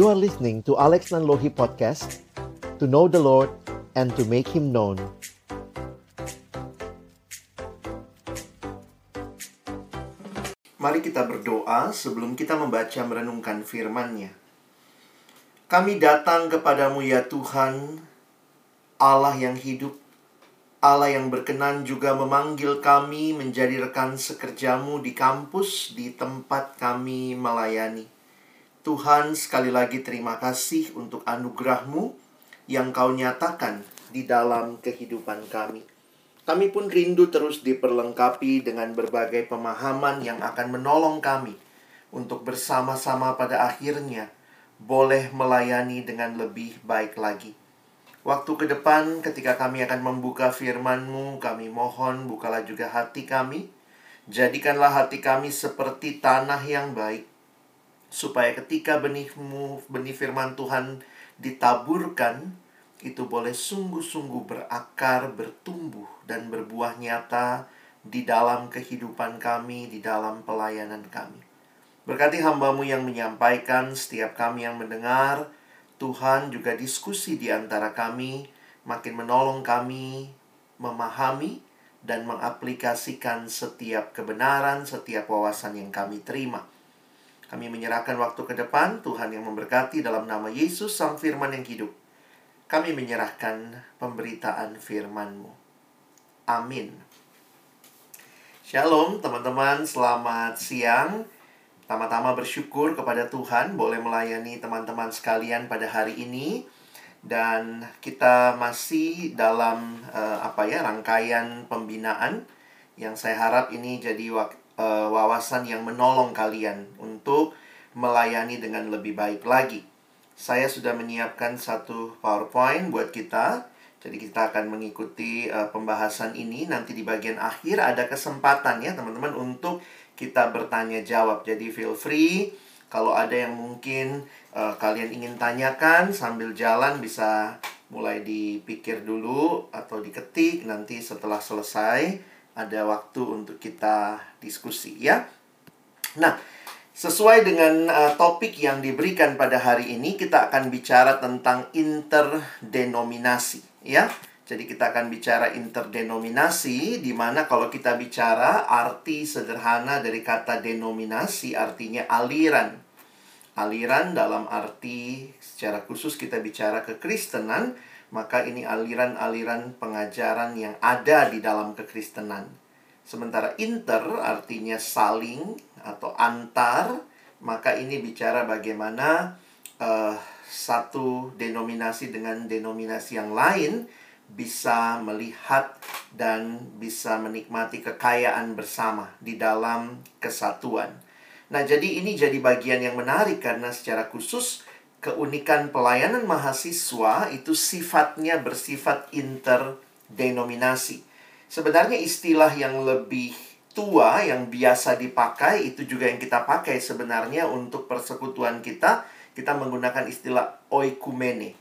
You are listening to Alex Nanlohi Podcast To know the Lord and to make Him known Mari kita berdoa sebelum kita membaca merenungkan firman-Nya. Kami datang kepadamu ya Tuhan, Allah yang hidup, Allah yang berkenan juga memanggil kami menjadi rekan sekerjamu di kampus, di tempat kami melayani. Tuhan, sekali lagi terima kasih untuk anugerahmu yang kau nyatakan di dalam kehidupan kami. Kami pun rindu terus diperlengkapi dengan berbagai pemahaman yang akan menolong kami untuk bersama-sama pada akhirnya boleh melayani dengan lebih baik lagi. Waktu ke depan ketika kami akan membuka firman-Mu, kami mohon bukalah juga hati kami. Jadikanlah hati kami seperti tanah yang baik. Supaya ketika benihmu, benih firman Tuhan ditaburkan, itu boleh sungguh-sungguh berakar, bertumbuh, dan berbuah nyata di dalam kehidupan kami, di dalam pelayanan kami. Berkati hambamu yang menyampaikan, setiap kami yang mendengar, Tuhan juga diskusi di antara kami, makin menolong kami memahami dan mengaplikasikan setiap kebenaran, setiap wawasan yang kami terima. Kami menyerahkan waktu ke depan, Tuhan yang memberkati dalam nama Yesus, Sang Firman yang hidup. Kami menyerahkan pemberitaan firman-Mu. Amin. Shalom teman-teman, selamat siang. Tama-tama bersyukur kepada Tuhan boleh melayani teman-teman sekalian pada hari ini dan kita masih dalam uh, apa ya rangkaian pembinaan yang saya harap ini jadi uh, wawasan yang menolong kalian untuk melayani dengan lebih baik lagi. Saya sudah menyiapkan satu PowerPoint buat kita. Jadi kita akan mengikuti uh, pembahasan ini nanti di bagian akhir ada kesempatan ya teman-teman untuk kita bertanya jawab. Jadi feel free kalau ada yang mungkin uh, kalian ingin tanyakan sambil jalan bisa mulai dipikir dulu atau diketik nanti setelah selesai ada waktu untuk kita diskusi ya. Nah, sesuai dengan uh, topik yang diberikan pada hari ini kita akan bicara tentang interdenominasi ya. Jadi kita akan bicara interdenominasi di mana kalau kita bicara arti sederhana dari kata denominasi artinya aliran. Aliran dalam arti secara khusus kita bicara kekristenan, maka ini aliran-aliran pengajaran yang ada di dalam kekristenan. Sementara inter artinya saling atau antar, maka ini bicara bagaimana uh, satu denominasi dengan denominasi yang lain bisa melihat dan bisa menikmati kekayaan bersama di dalam kesatuan. Nah, jadi ini jadi bagian yang menarik karena secara khusus keunikan pelayanan mahasiswa itu sifatnya bersifat interdenominasi. Sebenarnya istilah yang lebih tua yang biasa dipakai itu juga yang kita pakai sebenarnya untuk persekutuan kita, kita menggunakan istilah oikumene.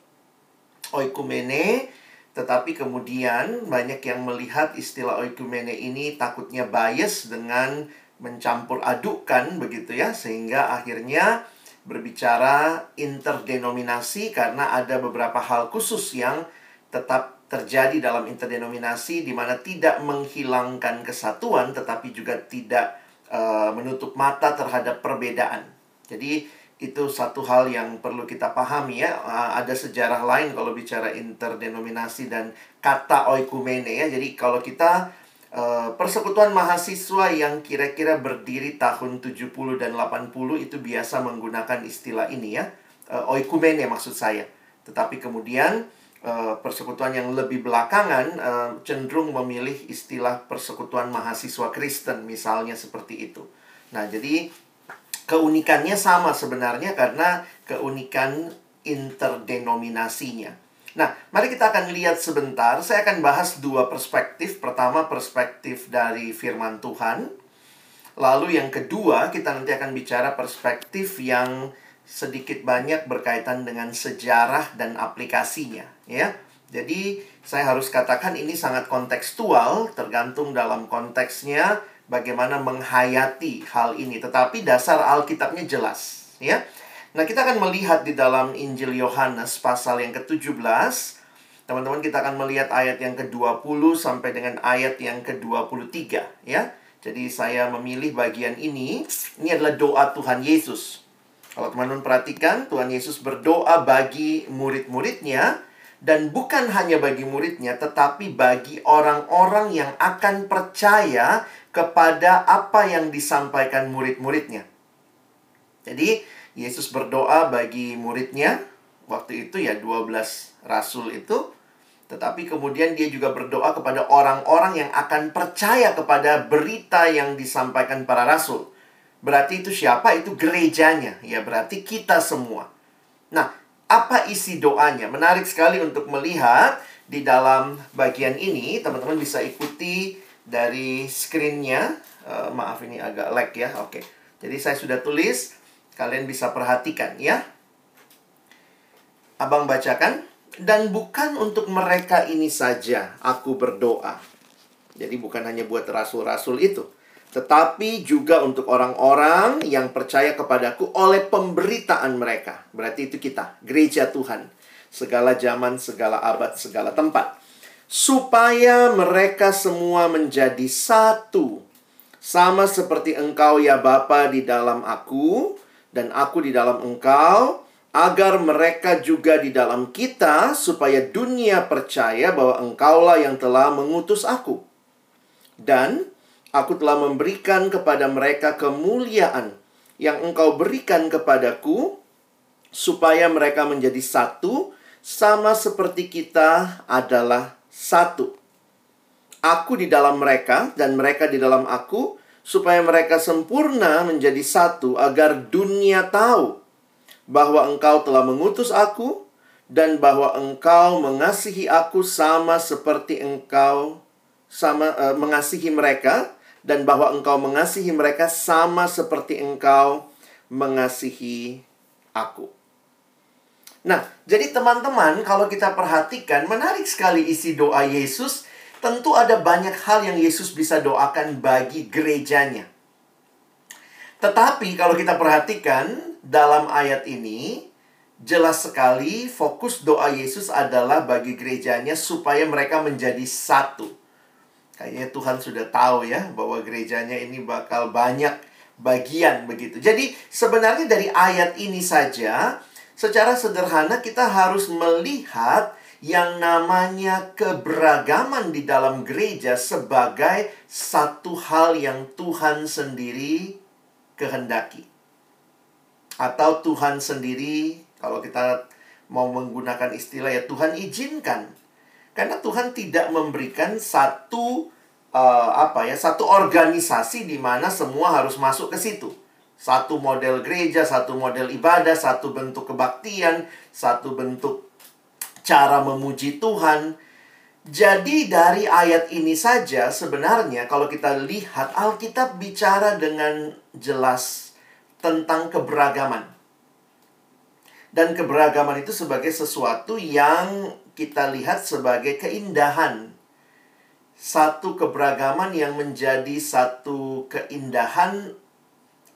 Oikumene tetapi kemudian banyak yang melihat istilah oikumene ini takutnya bias dengan mencampur adukkan begitu ya sehingga akhirnya berbicara interdenominasi karena ada beberapa hal khusus yang tetap terjadi dalam interdenominasi di mana tidak menghilangkan kesatuan tetapi juga tidak uh, menutup mata terhadap perbedaan. Jadi itu satu hal yang perlu kita pahami ya. Ada sejarah lain kalau bicara interdenominasi dan kata oikumene ya. Jadi kalau kita uh, persekutuan mahasiswa yang kira-kira berdiri tahun 70 dan 80 itu biasa menggunakan istilah ini ya. Uh, oikumene maksud saya. Tetapi kemudian uh, persekutuan yang lebih belakangan cenderung memilih istilah persekutuan mahasiswa Kristen misalnya seperti itu. Nah, jadi keunikannya sama sebenarnya karena keunikan interdenominasinya. Nah, mari kita akan lihat sebentar. Saya akan bahas dua perspektif. Pertama, perspektif dari firman Tuhan. Lalu yang kedua, kita nanti akan bicara perspektif yang sedikit banyak berkaitan dengan sejarah dan aplikasinya, ya. Jadi, saya harus katakan ini sangat kontekstual, tergantung dalam konteksnya bagaimana menghayati hal ini. Tetapi dasar Alkitabnya jelas, ya. Nah, kita akan melihat di dalam Injil Yohanes pasal yang ke-17. Teman-teman, kita akan melihat ayat yang ke-20 sampai dengan ayat yang ke-23 ya. Jadi saya memilih bagian ini. Ini adalah doa Tuhan Yesus. Kalau teman-teman perhatikan, Tuhan Yesus berdoa bagi murid-muridnya dan bukan hanya bagi muridnya, tetapi bagi orang-orang yang akan percaya kepada apa yang disampaikan murid-muridnya. Jadi, Yesus berdoa bagi muridnya, waktu itu ya 12 rasul itu, tetapi kemudian dia juga berdoa kepada orang-orang yang akan percaya kepada berita yang disampaikan para rasul. Berarti itu siapa? Itu gerejanya, ya berarti kita semua. Nah, apa isi doanya? Menarik sekali untuk melihat di dalam bagian ini. Teman-teman bisa ikuti dari screen-nya. Uh, maaf ini agak lag ya. Oke. Jadi saya sudah tulis. Kalian bisa perhatikan ya. Abang bacakan. Dan bukan untuk mereka ini saja aku berdoa. Jadi bukan hanya buat rasul-rasul itu tetapi juga untuk orang-orang yang percaya kepadaku oleh pemberitaan mereka. Berarti itu kita, gereja Tuhan. Segala zaman, segala abad, segala tempat. Supaya mereka semua menjadi satu. Sama seperti engkau ya Bapa di dalam aku dan aku di dalam engkau. Agar mereka juga di dalam kita supaya dunia percaya bahwa engkaulah yang telah mengutus aku. Dan Aku telah memberikan kepada mereka kemuliaan yang engkau berikan kepadaku, supaya mereka menjadi satu, sama seperti kita adalah satu. Aku di dalam mereka, dan mereka di dalam aku, supaya mereka sempurna menjadi satu, agar dunia tahu bahwa engkau telah mengutus aku, dan bahwa engkau mengasihi aku sama seperti engkau sama uh, mengasihi mereka dan bahwa engkau mengasihi mereka sama seperti engkau mengasihi aku. Nah, jadi teman-teman, kalau kita perhatikan, menarik sekali isi doa Yesus. Tentu ada banyak hal yang Yesus bisa doakan bagi gerejanya. Tetapi kalau kita perhatikan dalam ayat ini, jelas sekali fokus doa Yesus adalah bagi gerejanya supaya mereka menjadi satu. Kayaknya Tuhan sudah tahu ya bahwa gerejanya ini bakal banyak bagian begitu. Jadi sebenarnya dari ayat ini saja secara sederhana kita harus melihat yang namanya keberagaman di dalam gereja sebagai satu hal yang Tuhan sendiri kehendaki. Atau Tuhan sendiri kalau kita mau menggunakan istilah ya Tuhan izinkan karena Tuhan tidak memberikan satu uh, apa ya, satu organisasi di mana semua harus masuk ke situ. Satu model gereja, satu model ibadah, satu bentuk kebaktian, satu bentuk cara memuji Tuhan. Jadi dari ayat ini saja sebenarnya kalau kita lihat Alkitab bicara dengan jelas tentang keberagaman. Dan keberagaman itu sebagai sesuatu yang kita lihat sebagai keindahan. Satu keberagaman yang menjadi satu keindahan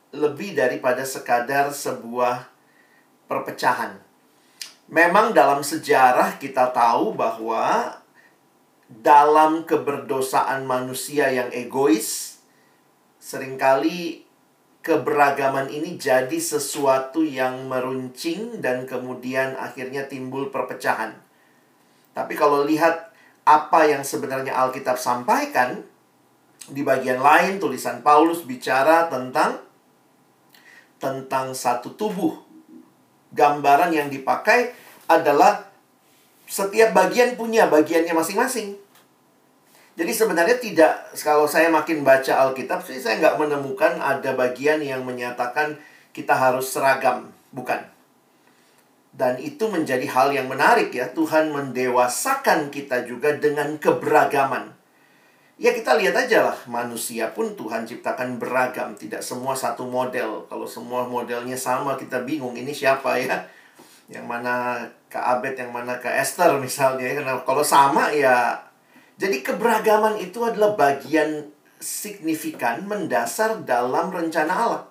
lebih daripada sekadar sebuah perpecahan. Memang dalam sejarah kita tahu bahwa dalam keberdosaan manusia yang egois, sering kali keberagaman ini jadi sesuatu yang meruncing dan kemudian akhirnya timbul perpecahan. Tapi kalau lihat apa yang sebenarnya Alkitab sampaikan, di bagian lain tulisan Paulus bicara tentang tentang satu tubuh. Gambaran yang dipakai adalah setiap bagian punya bagiannya masing-masing. Jadi sebenarnya tidak, kalau saya makin baca Alkitab sih saya nggak menemukan ada bagian yang menyatakan kita harus seragam. Bukan. Dan itu menjadi hal yang menarik ya. Tuhan mendewasakan kita juga dengan keberagaman. Ya kita lihat aja lah, manusia pun Tuhan ciptakan beragam. Tidak semua satu model. Kalau semua modelnya sama kita bingung ini siapa ya. Yang mana ke Abed, yang mana ke Esther misalnya. Karena kalau sama ya... Jadi keberagaman itu adalah bagian signifikan mendasar dalam rencana Allah.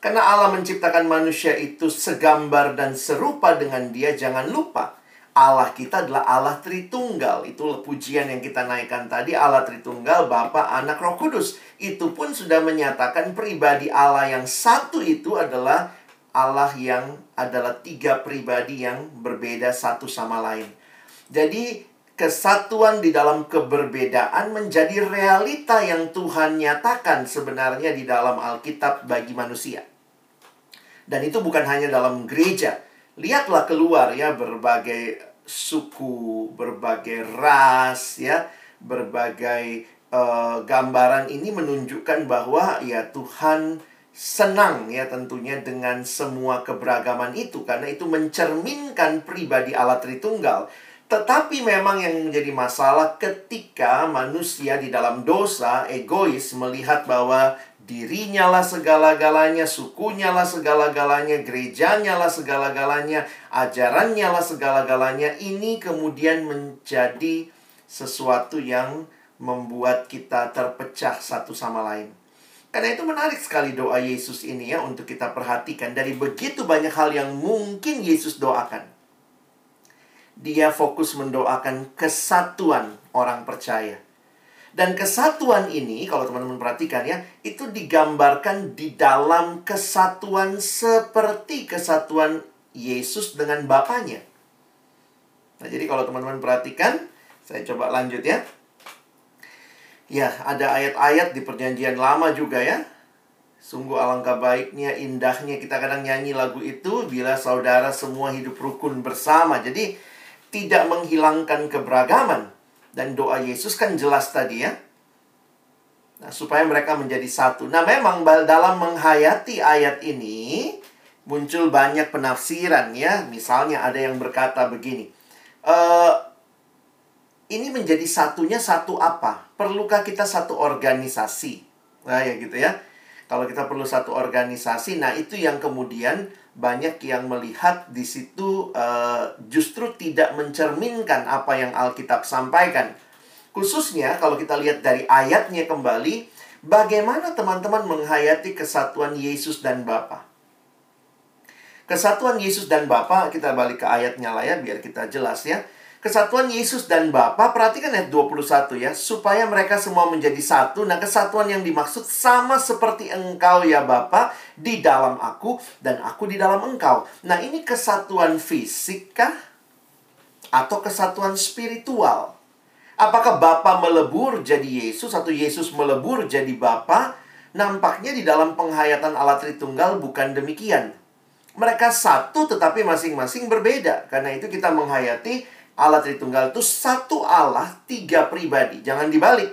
Karena Allah menciptakan manusia itu segambar dan serupa dengan dia, jangan lupa. Allah kita adalah Allah Tritunggal. Itulah pujian yang kita naikkan tadi. Allah Tritunggal, Bapa, Anak, Roh Kudus. Itu pun sudah menyatakan pribadi Allah yang satu itu adalah Allah yang adalah tiga pribadi yang berbeda satu sama lain. Jadi kesatuan di dalam keberbedaan menjadi realita yang Tuhan nyatakan sebenarnya di dalam Alkitab bagi manusia. Dan itu bukan hanya dalam gereja. Lihatlah keluar ya berbagai suku, berbagai ras ya, berbagai uh, gambaran ini menunjukkan bahwa ya Tuhan senang ya tentunya dengan semua keberagaman itu karena itu mencerminkan pribadi Allah Tritunggal tetapi memang yang menjadi masalah ketika manusia di dalam dosa egois melihat bahwa dirinya lah segala-galanya, sukunya lah segala-galanya, gerejanya lah segala-galanya, ajarannya lah segala-galanya. Ini kemudian menjadi sesuatu yang membuat kita terpecah satu sama lain. Karena itu menarik sekali doa Yesus ini ya untuk kita perhatikan dari begitu banyak hal yang mungkin Yesus doakan dia fokus mendoakan kesatuan orang percaya. Dan kesatuan ini, kalau teman-teman perhatikan ya, itu digambarkan di dalam kesatuan seperti kesatuan Yesus dengan Bapaknya. Nah, jadi kalau teman-teman perhatikan, saya coba lanjut ya. Ya, ada ayat-ayat di perjanjian lama juga ya. Sungguh alangkah baiknya, indahnya kita kadang nyanyi lagu itu bila saudara semua hidup rukun bersama. Jadi, tidak menghilangkan keberagaman. Dan doa Yesus kan jelas tadi ya. Nah, supaya mereka menjadi satu. Nah, memang dalam menghayati ayat ini muncul banyak penafsiran ya. Misalnya ada yang berkata begini. E, ini menjadi satunya satu apa? Perlukah kita satu organisasi? Nah, ya gitu ya. Kalau kita perlu satu organisasi, nah itu yang kemudian banyak yang melihat di situ uh, justru tidak mencerminkan apa yang Alkitab sampaikan. Khususnya kalau kita lihat dari ayatnya kembali, bagaimana teman-teman menghayati kesatuan Yesus dan Bapa. Kesatuan Yesus dan Bapa, kita balik ke ayatnya lah ya, biar kita jelas ya. Kesatuan Yesus dan Bapa, perhatikan ayat 21 ya, supaya mereka semua menjadi satu. Nah, kesatuan yang dimaksud sama seperti engkau ya Bapa di dalam aku dan aku di dalam engkau. Nah, ini kesatuan fisik kah? Atau kesatuan spiritual? Apakah Bapa melebur jadi Yesus atau Yesus melebur jadi Bapa? Nampaknya di dalam penghayatan Allah Tritunggal bukan demikian. Mereka satu tetapi masing-masing berbeda. Karena itu kita menghayati Allah Tritunggal itu satu Allah, tiga pribadi. Jangan dibalik.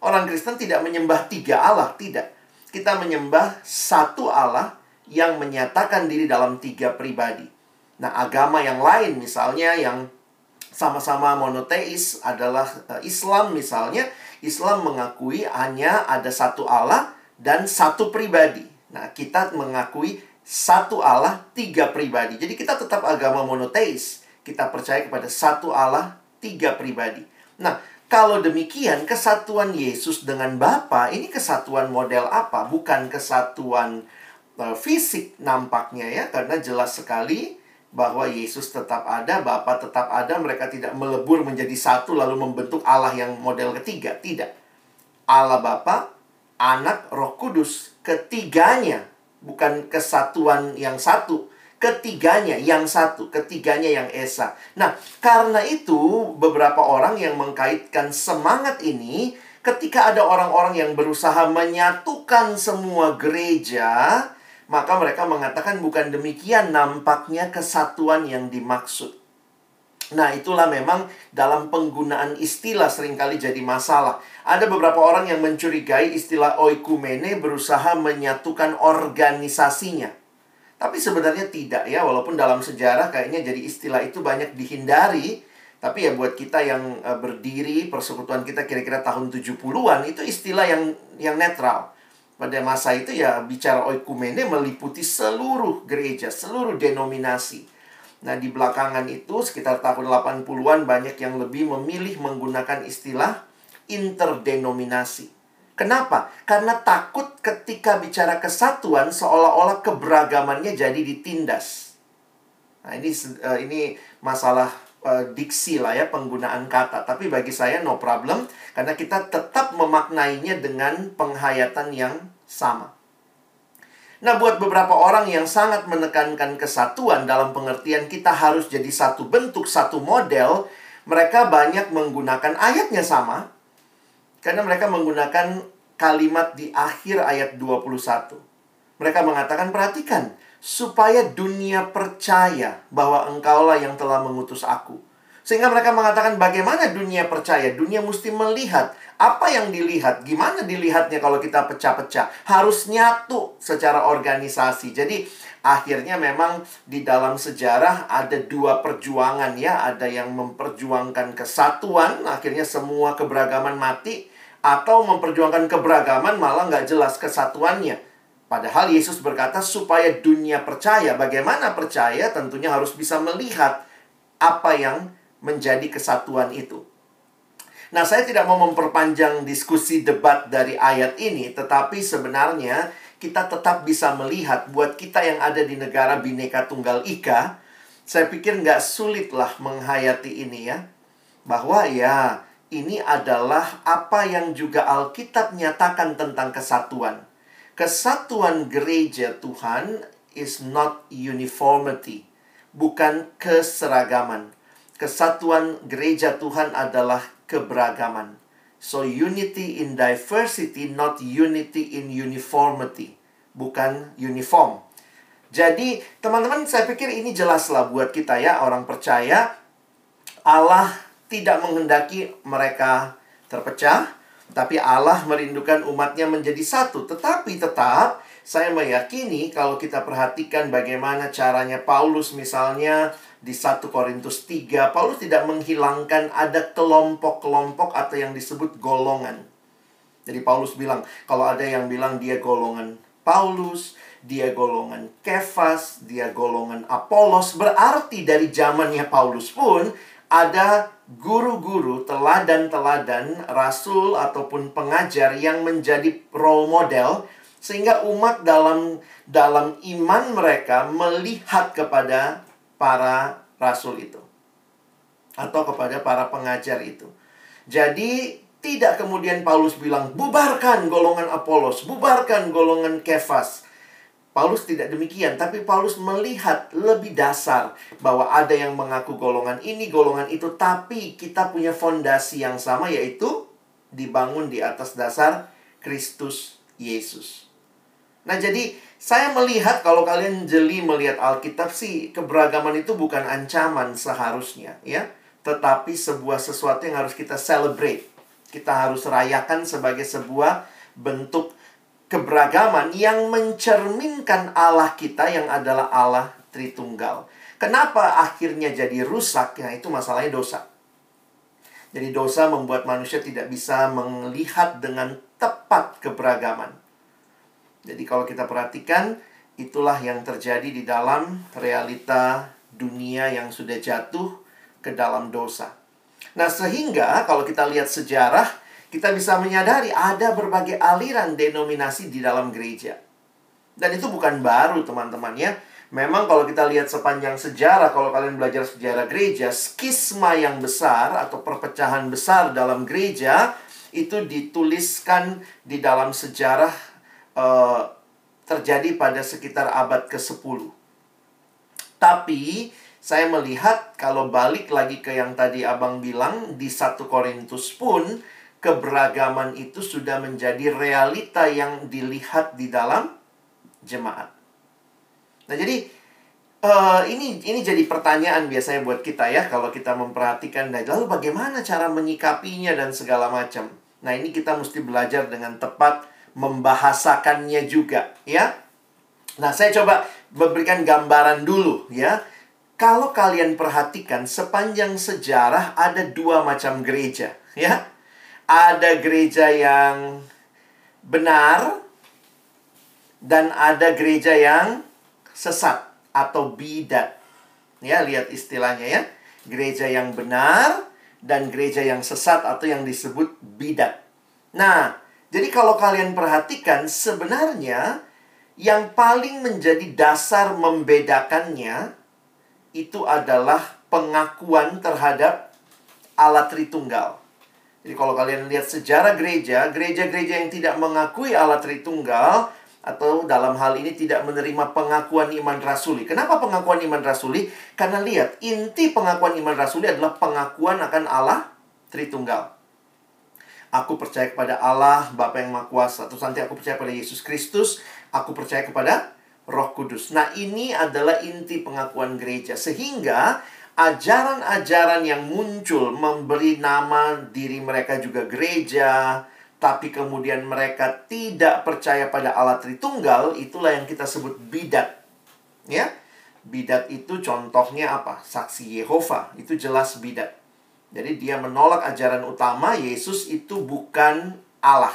Orang Kristen tidak menyembah tiga Allah, tidak. Kita menyembah satu Allah yang menyatakan diri dalam tiga pribadi. Nah, agama yang lain misalnya yang sama-sama monoteis adalah eh, Islam misalnya. Islam mengakui hanya ada satu Allah dan satu pribadi. Nah, kita mengakui satu Allah, tiga pribadi. Jadi kita tetap agama monoteis kita percaya kepada satu Allah, tiga pribadi. Nah, kalau demikian, kesatuan Yesus dengan Bapa ini kesatuan model apa? Bukan kesatuan uh, fisik nampaknya ya, karena jelas sekali bahwa Yesus tetap ada, Bapa tetap ada, mereka tidak melebur menjadi satu lalu membentuk Allah yang model ketiga. Tidak. Allah Bapa, Anak, Roh Kudus, ketiganya bukan kesatuan yang satu, ketiganya yang satu, ketiganya yang esa. Nah, karena itu beberapa orang yang mengkaitkan semangat ini ketika ada orang-orang yang berusaha menyatukan semua gereja, maka mereka mengatakan bukan demikian nampaknya kesatuan yang dimaksud. Nah, itulah memang dalam penggunaan istilah sering kali jadi masalah. Ada beberapa orang yang mencurigai istilah oikumene berusaha menyatukan organisasinya. Tapi sebenarnya tidak ya, walaupun dalam sejarah kayaknya jadi istilah itu banyak dihindari. Tapi ya buat kita yang uh, berdiri, persekutuan kita kira-kira tahun 70-an, itu istilah yang yang netral. Pada masa itu ya bicara oikumene meliputi seluruh gereja, seluruh denominasi. Nah di belakangan itu sekitar tahun 80-an banyak yang lebih memilih menggunakan istilah interdenominasi. Kenapa? Karena takut ketika bicara kesatuan seolah-olah keberagamannya jadi ditindas. Nah, ini uh, ini masalah uh, diksi lah ya penggunaan kata. Tapi bagi saya no problem karena kita tetap memaknainya dengan penghayatan yang sama. Nah, buat beberapa orang yang sangat menekankan kesatuan dalam pengertian kita harus jadi satu bentuk, satu model, mereka banyak menggunakan ayatnya sama, karena mereka menggunakan kalimat di akhir ayat 21. Mereka mengatakan, perhatikan, supaya dunia percaya bahwa engkaulah yang telah mengutus aku. Sehingga mereka mengatakan bagaimana dunia percaya? Dunia mesti melihat apa yang dilihat. Gimana dilihatnya kalau kita pecah-pecah? Harus nyatu secara organisasi. Jadi akhirnya memang di dalam sejarah ada dua perjuangan ya. Ada yang memperjuangkan kesatuan, akhirnya semua keberagaman mati atau memperjuangkan keberagaman malah nggak jelas kesatuannya. Padahal Yesus berkata supaya dunia percaya. Bagaimana percaya? Tentunya harus bisa melihat apa yang menjadi kesatuan itu. Nah, saya tidak mau memperpanjang diskusi debat dari ayat ini, tetapi sebenarnya kita tetap bisa melihat buat kita yang ada di negara Bhinneka Tunggal Ika, saya pikir nggak sulit lah menghayati ini ya. Bahwa ya, ini adalah apa yang juga Alkitab nyatakan tentang kesatuan. Kesatuan gereja Tuhan is not uniformity, bukan keseragaman. Kesatuan gereja Tuhan adalah keberagaman. So unity in diversity, not unity in uniformity. Bukan uniform. Jadi teman-teman saya pikir ini jelaslah buat kita ya orang percaya Allah tidak menghendaki mereka terpecah, tapi Allah merindukan umatnya menjadi satu. Tetapi tetap, saya meyakini kalau kita perhatikan bagaimana caranya Paulus misalnya di 1 Korintus 3, Paulus tidak menghilangkan ada kelompok-kelompok atau yang disebut golongan. Jadi Paulus bilang, kalau ada yang bilang dia golongan Paulus, dia golongan Kefas, dia golongan Apolos, berarti dari zamannya Paulus pun ada guru-guru teladan-teladan rasul ataupun pengajar yang menjadi role model sehingga umat dalam dalam iman mereka melihat kepada para rasul itu atau kepada para pengajar itu. Jadi tidak kemudian Paulus bilang bubarkan golongan Apolos, bubarkan golongan Kefas, Paulus tidak demikian, tapi Paulus melihat lebih dasar bahwa ada yang mengaku golongan ini, golongan itu, tapi kita punya fondasi yang sama yaitu dibangun di atas dasar Kristus Yesus. Nah, jadi saya melihat kalau kalian jeli melihat Alkitab sih keberagaman itu bukan ancaman seharusnya, ya, tetapi sebuah sesuatu yang harus kita celebrate. Kita harus rayakan sebagai sebuah bentuk keberagaman yang mencerminkan Allah kita yang adalah Allah Tritunggal. Kenapa akhirnya jadi rusak? Ya, itu masalahnya dosa. Jadi dosa membuat manusia tidak bisa melihat dengan tepat keberagaman. Jadi kalau kita perhatikan, itulah yang terjadi di dalam realita dunia yang sudah jatuh ke dalam dosa. Nah, sehingga kalau kita lihat sejarah, kita bisa menyadari ada berbagai aliran denominasi di dalam gereja. Dan itu bukan baru teman-teman ya. Memang kalau kita lihat sepanjang sejarah, kalau kalian belajar sejarah gereja, skisma yang besar atau perpecahan besar dalam gereja itu dituliskan di dalam sejarah uh, terjadi pada sekitar abad ke-10. Tapi saya melihat kalau balik lagi ke yang tadi Abang bilang di 1 Korintus pun keberagaman itu sudah menjadi realita yang dilihat di dalam jemaat. Nah, jadi uh, ini ini jadi pertanyaan biasanya buat kita ya kalau kita memperhatikan dan lalu bagaimana cara menyikapinya dan segala macam. Nah, ini kita mesti belajar dengan tepat membahasakannya juga ya. Nah, saya coba memberikan gambaran dulu ya. Kalau kalian perhatikan sepanjang sejarah ada dua macam gereja ya ada gereja yang benar dan ada gereja yang sesat atau bidat. Ya, lihat istilahnya ya. Gereja yang benar dan gereja yang sesat atau yang disebut bidat. Nah, Jadi kalau kalian perhatikan sebenarnya yang paling menjadi dasar membedakannya itu adalah pengakuan terhadap Allah Tritunggal. Jadi kalau kalian lihat sejarah gereja, gereja-gereja yang tidak mengakui Allah Tritunggal atau dalam hal ini tidak menerima pengakuan iman rasuli. Kenapa pengakuan iman rasuli? Karena lihat, inti pengakuan iman rasuli adalah pengakuan akan Allah Tritunggal. Aku percaya kepada Allah, Bapa yang Maha Kuasa. Terus nanti aku percaya pada Yesus Kristus. Aku percaya kepada Roh Kudus. Nah, ini adalah inti pengakuan gereja. Sehingga ajaran-ajaran yang muncul memberi nama diri mereka juga gereja, tapi kemudian mereka tidak percaya pada Allah Tritunggal, itulah yang kita sebut bidat. Ya. Bidat itu contohnya apa? Saksi Yehova, itu jelas bidat. Jadi dia menolak ajaran utama Yesus itu bukan Allah.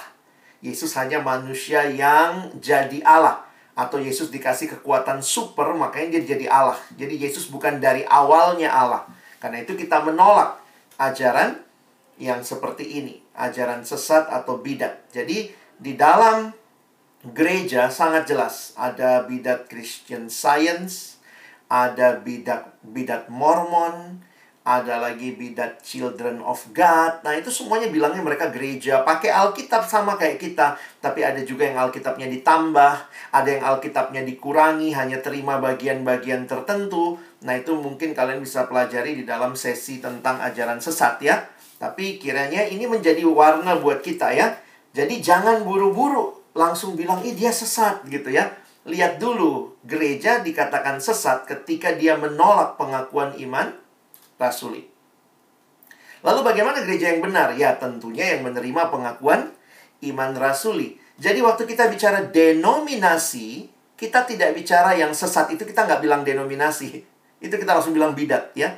Yesus hanya manusia yang jadi Allah atau Yesus dikasih kekuatan super makanya dia jadi Allah. Jadi Yesus bukan dari awalnya Allah. Karena itu kita menolak ajaran yang seperti ini, ajaran sesat atau bidat. Jadi di dalam gereja sangat jelas ada bidat Christian Science, ada bidat bidat Mormon, ada lagi bidat Children of God. Nah, itu semuanya bilangnya mereka gereja, pakai Alkitab sama kayak kita, tapi ada juga yang Alkitabnya ditambah, ada yang Alkitabnya dikurangi, hanya terima bagian-bagian tertentu. Nah, itu mungkin kalian bisa pelajari di dalam sesi tentang ajaran sesat ya. Tapi kiranya ini menjadi warna buat kita ya. Jadi jangan buru-buru langsung bilang, "Ih, dia sesat." gitu ya. Lihat dulu, gereja dikatakan sesat ketika dia menolak pengakuan iman rasuli. Lalu bagaimana gereja yang benar? Ya tentunya yang menerima pengakuan iman rasuli. Jadi waktu kita bicara denominasi, kita tidak bicara yang sesat itu kita nggak bilang denominasi. Itu kita langsung bilang bidat ya.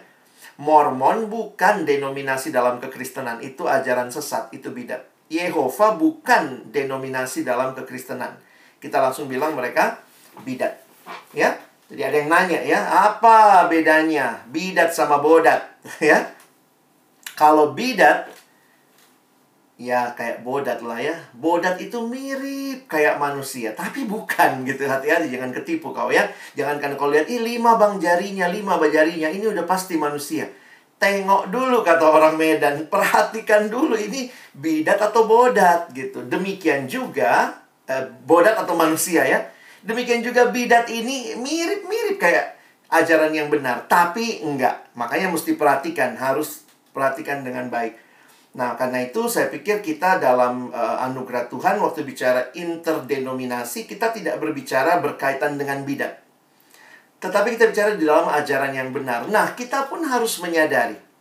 Mormon bukan denominasi dalam kekristenan, itu ajaran sesat, itu bidat. Yehova bukan denominasi dalam kekristenan. Kita langsung bilang mereka bidat. Ya, jadi ada yang nanya ya, apa bedanya bidat sama bodat? ya. Kalau bidat ya kayak bodat lah ya. Bodat itu mirip kayak manusia, tapi bukan gitu. Hati-hati jangan ketipu kau ya. Jangan kan kau lihat, ih lima bang jarinya, lima bang jarinya, ini udah pasti manusia. Tengok dulu kata orang Medan, perhatikan dulu ini bidat atau bodat gitu. Demikian juga eh, bodat atau manusia ya Demikian juga bidat ini mirip-mirip kayak ajaran yang benar, tapi enggak. Makanya mesti perhatikan, harus perhatikan dengan baik. Nah, karena itu saya pikir kita dalam uh, anugerah Tuhan waktu bicara interdenominasi, kita tidak berbicara berkaitan dengan bidat. Tetapi kita bicara di dalam ajaran yang benar. Nah, kita pun harus menyadari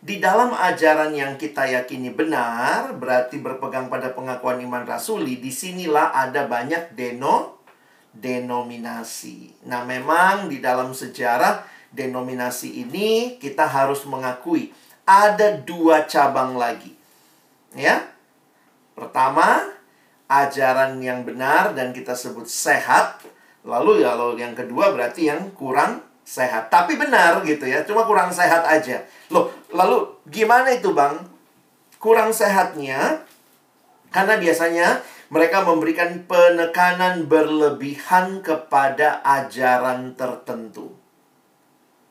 di dalam ajaran yang kita yakini benar, berarti berpegang pada pengakuan iman rasuli, di sinilah ada banyak deno, denominasi. Nah, memang di dalam sejarah denominasi ini kita harus mengakui ada dua cabang lagi. Ya. Pertama, ajaran yang benar dan kita sebut sehat. Lalu kalau yang kedua berarti yang kurang sehat. Tapi benar gitu ya, cuma kurang sehat aja. Loh, lalu gimana itu bang? Kurang sehatnya, karena biasanya mereka memberikan penekanan berlebihan kepada ajaran tertentu.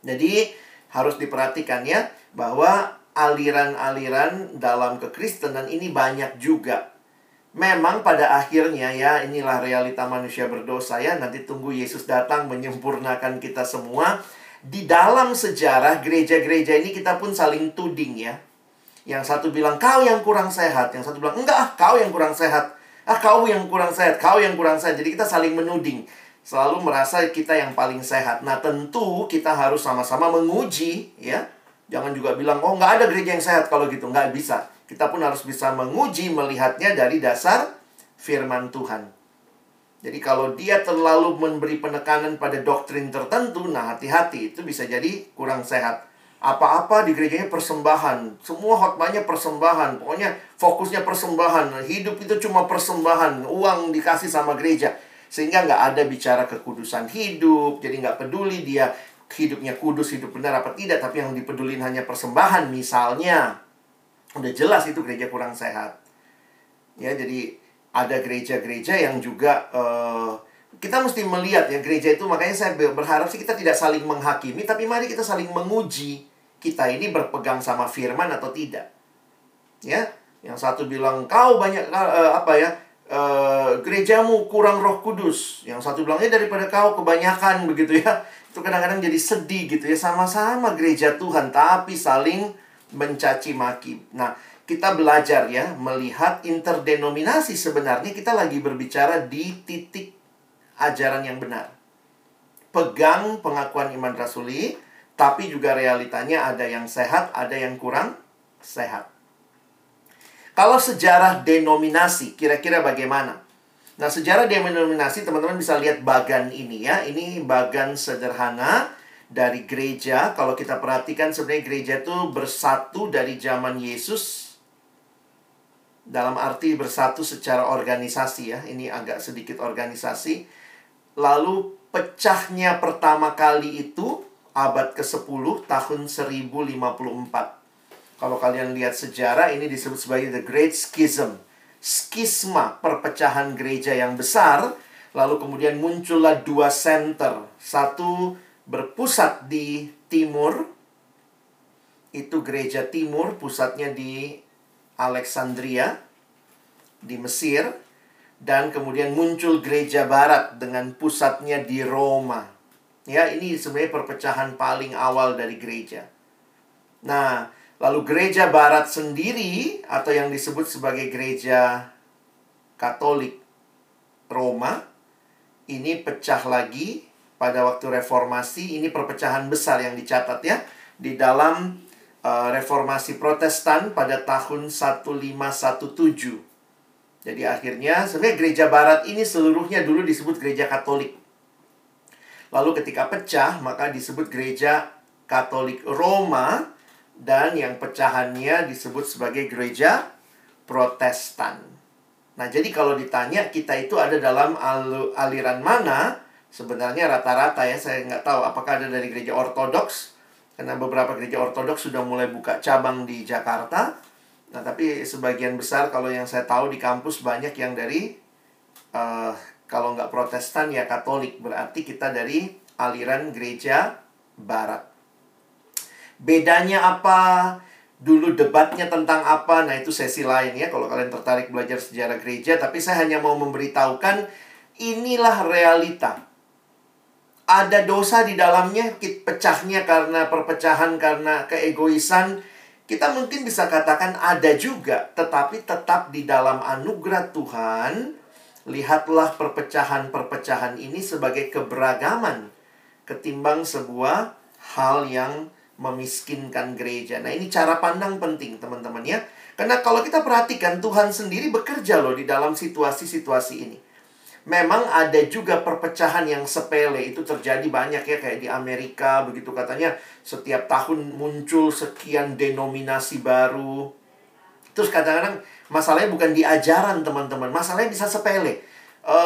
Jadi harus diperhatikan ya, bahwa aliran-aliran dalam kekristenan ini banyak juga memang pada akhirnya ya inilah realita manusia berdosa ya. Nanti tunggu Yesus datang menyempurnakan kita semua. Di dalam sejarah gereja-gereja ini kita pun saling tuding ya. Yang satu bilang kau yang kurang sehat. Yang satu bilang enggak ah kau yang kurang sehat. Ah kau yang kurang sehat kau yang kurang sehat. Jadi kita saling menuding. Selalu merasa kita yang paling sehat. Nah tentu kita harus sama-sama menguji ya. Jangan juga bilang oh nggak ada gereja yang sehat kalau gitu. Nggak bisa kita pun harus bisa menguji melihatnya dari dasar firman Tuhan. Jadi kalau dia terlalu memberi penekanan pada doktrin tertentu, nah hati-hati itu bisa jadi kurang sehat. Apa-apa di gerejanya persembahan, semua khotbahnya persembahan, pokoknya fokusnya persembahan, hidup itu cuma persembahan, uang dikasih sama gereja. Sehingga nggak ada bicara kekudusan hidup, jadi nggak peduli dia hidupnya kudus, hidup benar apa tidak, tapi yang dipedulin hanya persembahan misalnya. Udah jelas itu gereja kurang sehat. Ya, jadi ada gereja-gereja yang juga uh, kita mesti melihat ya gereja itu makanya saya berharap sih kita tidak saling menghakimi tapi mari kita saling menguji kita ini berpegang sama firman atau tidak. Ya, yang satu bilang kau banyak uh, apa ya uh, gerejamu kurang Roh Kudus. Yang satu bilangnya daripada kau kebanyakan begitu ya. Itu kadang-kadang jadi sedih gitu ya sama-sama gereja Tuhan tapi saling mencaci maki. Nah, kita belajar ya melihat interdenominasi sebenarnya kita lagi berbicara di titik ajaran yang benar. Pegang pengakuan iman rasuli, tapi juga realitanya ada yang sehat, ada yang kurang sehat. Kalau sejarah denominasi, kira-kira bagaimana? Nah, sejarah denominasi, teman-teman bisa lihat bagan ini ya. Ini bagan sederhana dari gereja. Kalau kita perhatikan sebenarnya gereja itu bersatu dari zaman Yesus. Dalam arti bersatu secara organisasi ya. Ini agak sedikit organisasi Lalu pecahnya pertama kali itu abad ke-10 tahun 1054. Kalau kalian lihat sejarah ini disebut sebagai the Great Schism. Skisma perpecahan gereja yang besar, lalu kemudian muncullah dua center. Satu berpusat di timur, itu gereja timur, pusatnya di Alexandria, di Mesir dan kemudian muncul gereja barat dengan pusatnya di Roma. Ya, ini sebenarnya perpecahan paling awal dari gereja. Nah, lalu gereja barat sendiri atau yang disebut sebagai gereja Katolik Roma ini pecah lagi pada waktu reformasi. Ini perpecahan besar yang dicatat ya di dalam uh, reformasi Protestan pada tahun 1517. Jadi akhirnya sebenarnya gereja barat ini seluruhnya dulu disebut gereja Katolik. Lalu ketika pecah maka disebut gereja Katolik Roma dan yang pecahannya disebut sebagai gereja Protestan. Nah, jadi kalau ditanya kita itu ada dalam al aliran mana? Sebenarnya rata-rata ya, saya nggak tahu apakah ada dari gereja Ortodoks. Karena beberapa gereja Ortodoks sudah mulai buka cabang di Jakarta. Nah, tapi sebagian besar kalau yang saya tahu di kampus banyak yang dari uh, kalau nggak Protestan ya Katolik. Berarti kita dari aliran gereja Barat. Bedanya apa? Dulu debatnya tentang apa? Nah, itu sesi lain ya kalau kalian tertarik belajar sejarah gereja, tapi saya hanya mau memberitahukan inilah realita. Ada dosa di dalamnya, pecahnya karena perpecahan karena keegoisan, kita mungkin bisa katakan ada juga, tetapi tetap di dalam anugerah Tuhan, lihatlah perpecahan-perpecahan ini sebagai keberagaman ketimbang sebuah hal yang memiskinkan gereja. Nah, ini cara pandang penting, teman-teman ya. Karena kalau kita perhatikan Tuhan sendiri bekerja loh di dalam situasi-situasi ini memang ada juga perpecahan yang sepele. Itu terjadi banyak ya kayak di Amerika begitu katanya. Setiap tahun muncul sekian denominasi baru. Terus kadang-kadang masalahnya bukan di ajaran teman-teman. Masalahnya bisa sepele. E,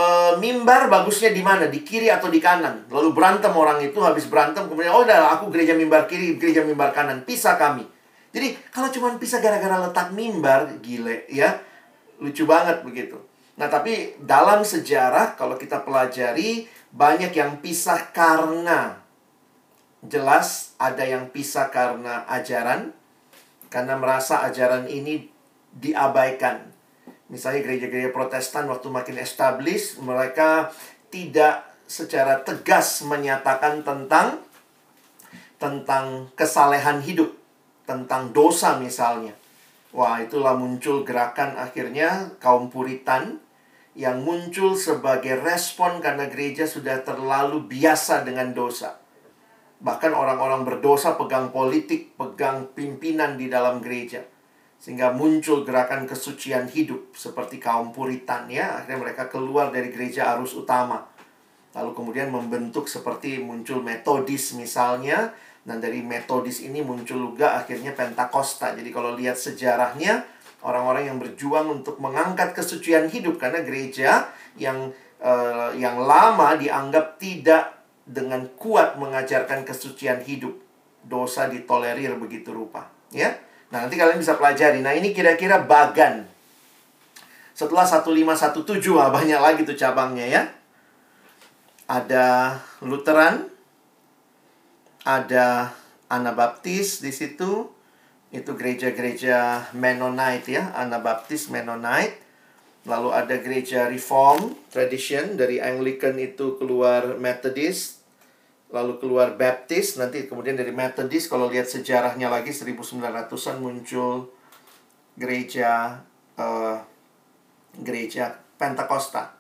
mimbar bagusnya di mana? Di kiri atau di kanan? Lalu berantem orang itu habis berantem kemudian oh udah aku gereja mimbar kiri gereja mimbar kanan. Pisah kami. Jadi kalau cuma pisah gara-gara letak mimbar gile ya. Lucu banget begitu Nah, tapi dalam sejarah kalau kita pelajari banyak yang pisah karena jelas ada yang pisah karena ajaran karena merasa ajaran ini diabaikan. Misalnya gereja-gereja Protestan waktu makin established, mereka tidak secara tegas menyatakan tentang tentang kesalehan hidup, tentang dosa misalnya. Wah, itulah muncul gerakan akhirnya kaum Puritan yang muncul sebagai respon karena gereja sudah terlalu biasa dengan dosa. Bahkan orang-orang berdosa pegang politik, pegang pimpinan di dalam gereja. Sehingga muncul gerakan kesucian hidup seperti kaum Puritan ya. Akhirnya mereka keluar dari gereja arus utama. Lalu kemudian membentuk seperti muncul metodis misalnya. Dan dari metodis ini muncul juga akhirnya Pentakosta. Jadi kalau lihat sejarahnya, orang-orang yang berjuang untuk mengangkat kesucian hidup karena gereja yang uh, yang lama dianggap tidak dengan kuat mengajarkan kesucian hidup. Dosa ditolerir begitu rupa, ya. Nah, nanti kalian bisa pelajari. Nah, ini kira-kira bagan. Setelah 1517 wah banyak lagi tuh cabangnya ya. Ada Lutheran, ada Anabaptis di situ. Itu gereja-gereja Mennonite ya, Anabaptis Mennonite. Lalu ada gereja Reform Tradition dari Anglican itu keluar Methodist, lalu keluar Baptist, nanti kemudian dari Methodist kalau lihat sejarahnya lagi 1900-an muncul gereja uh, gereja Pentakosta.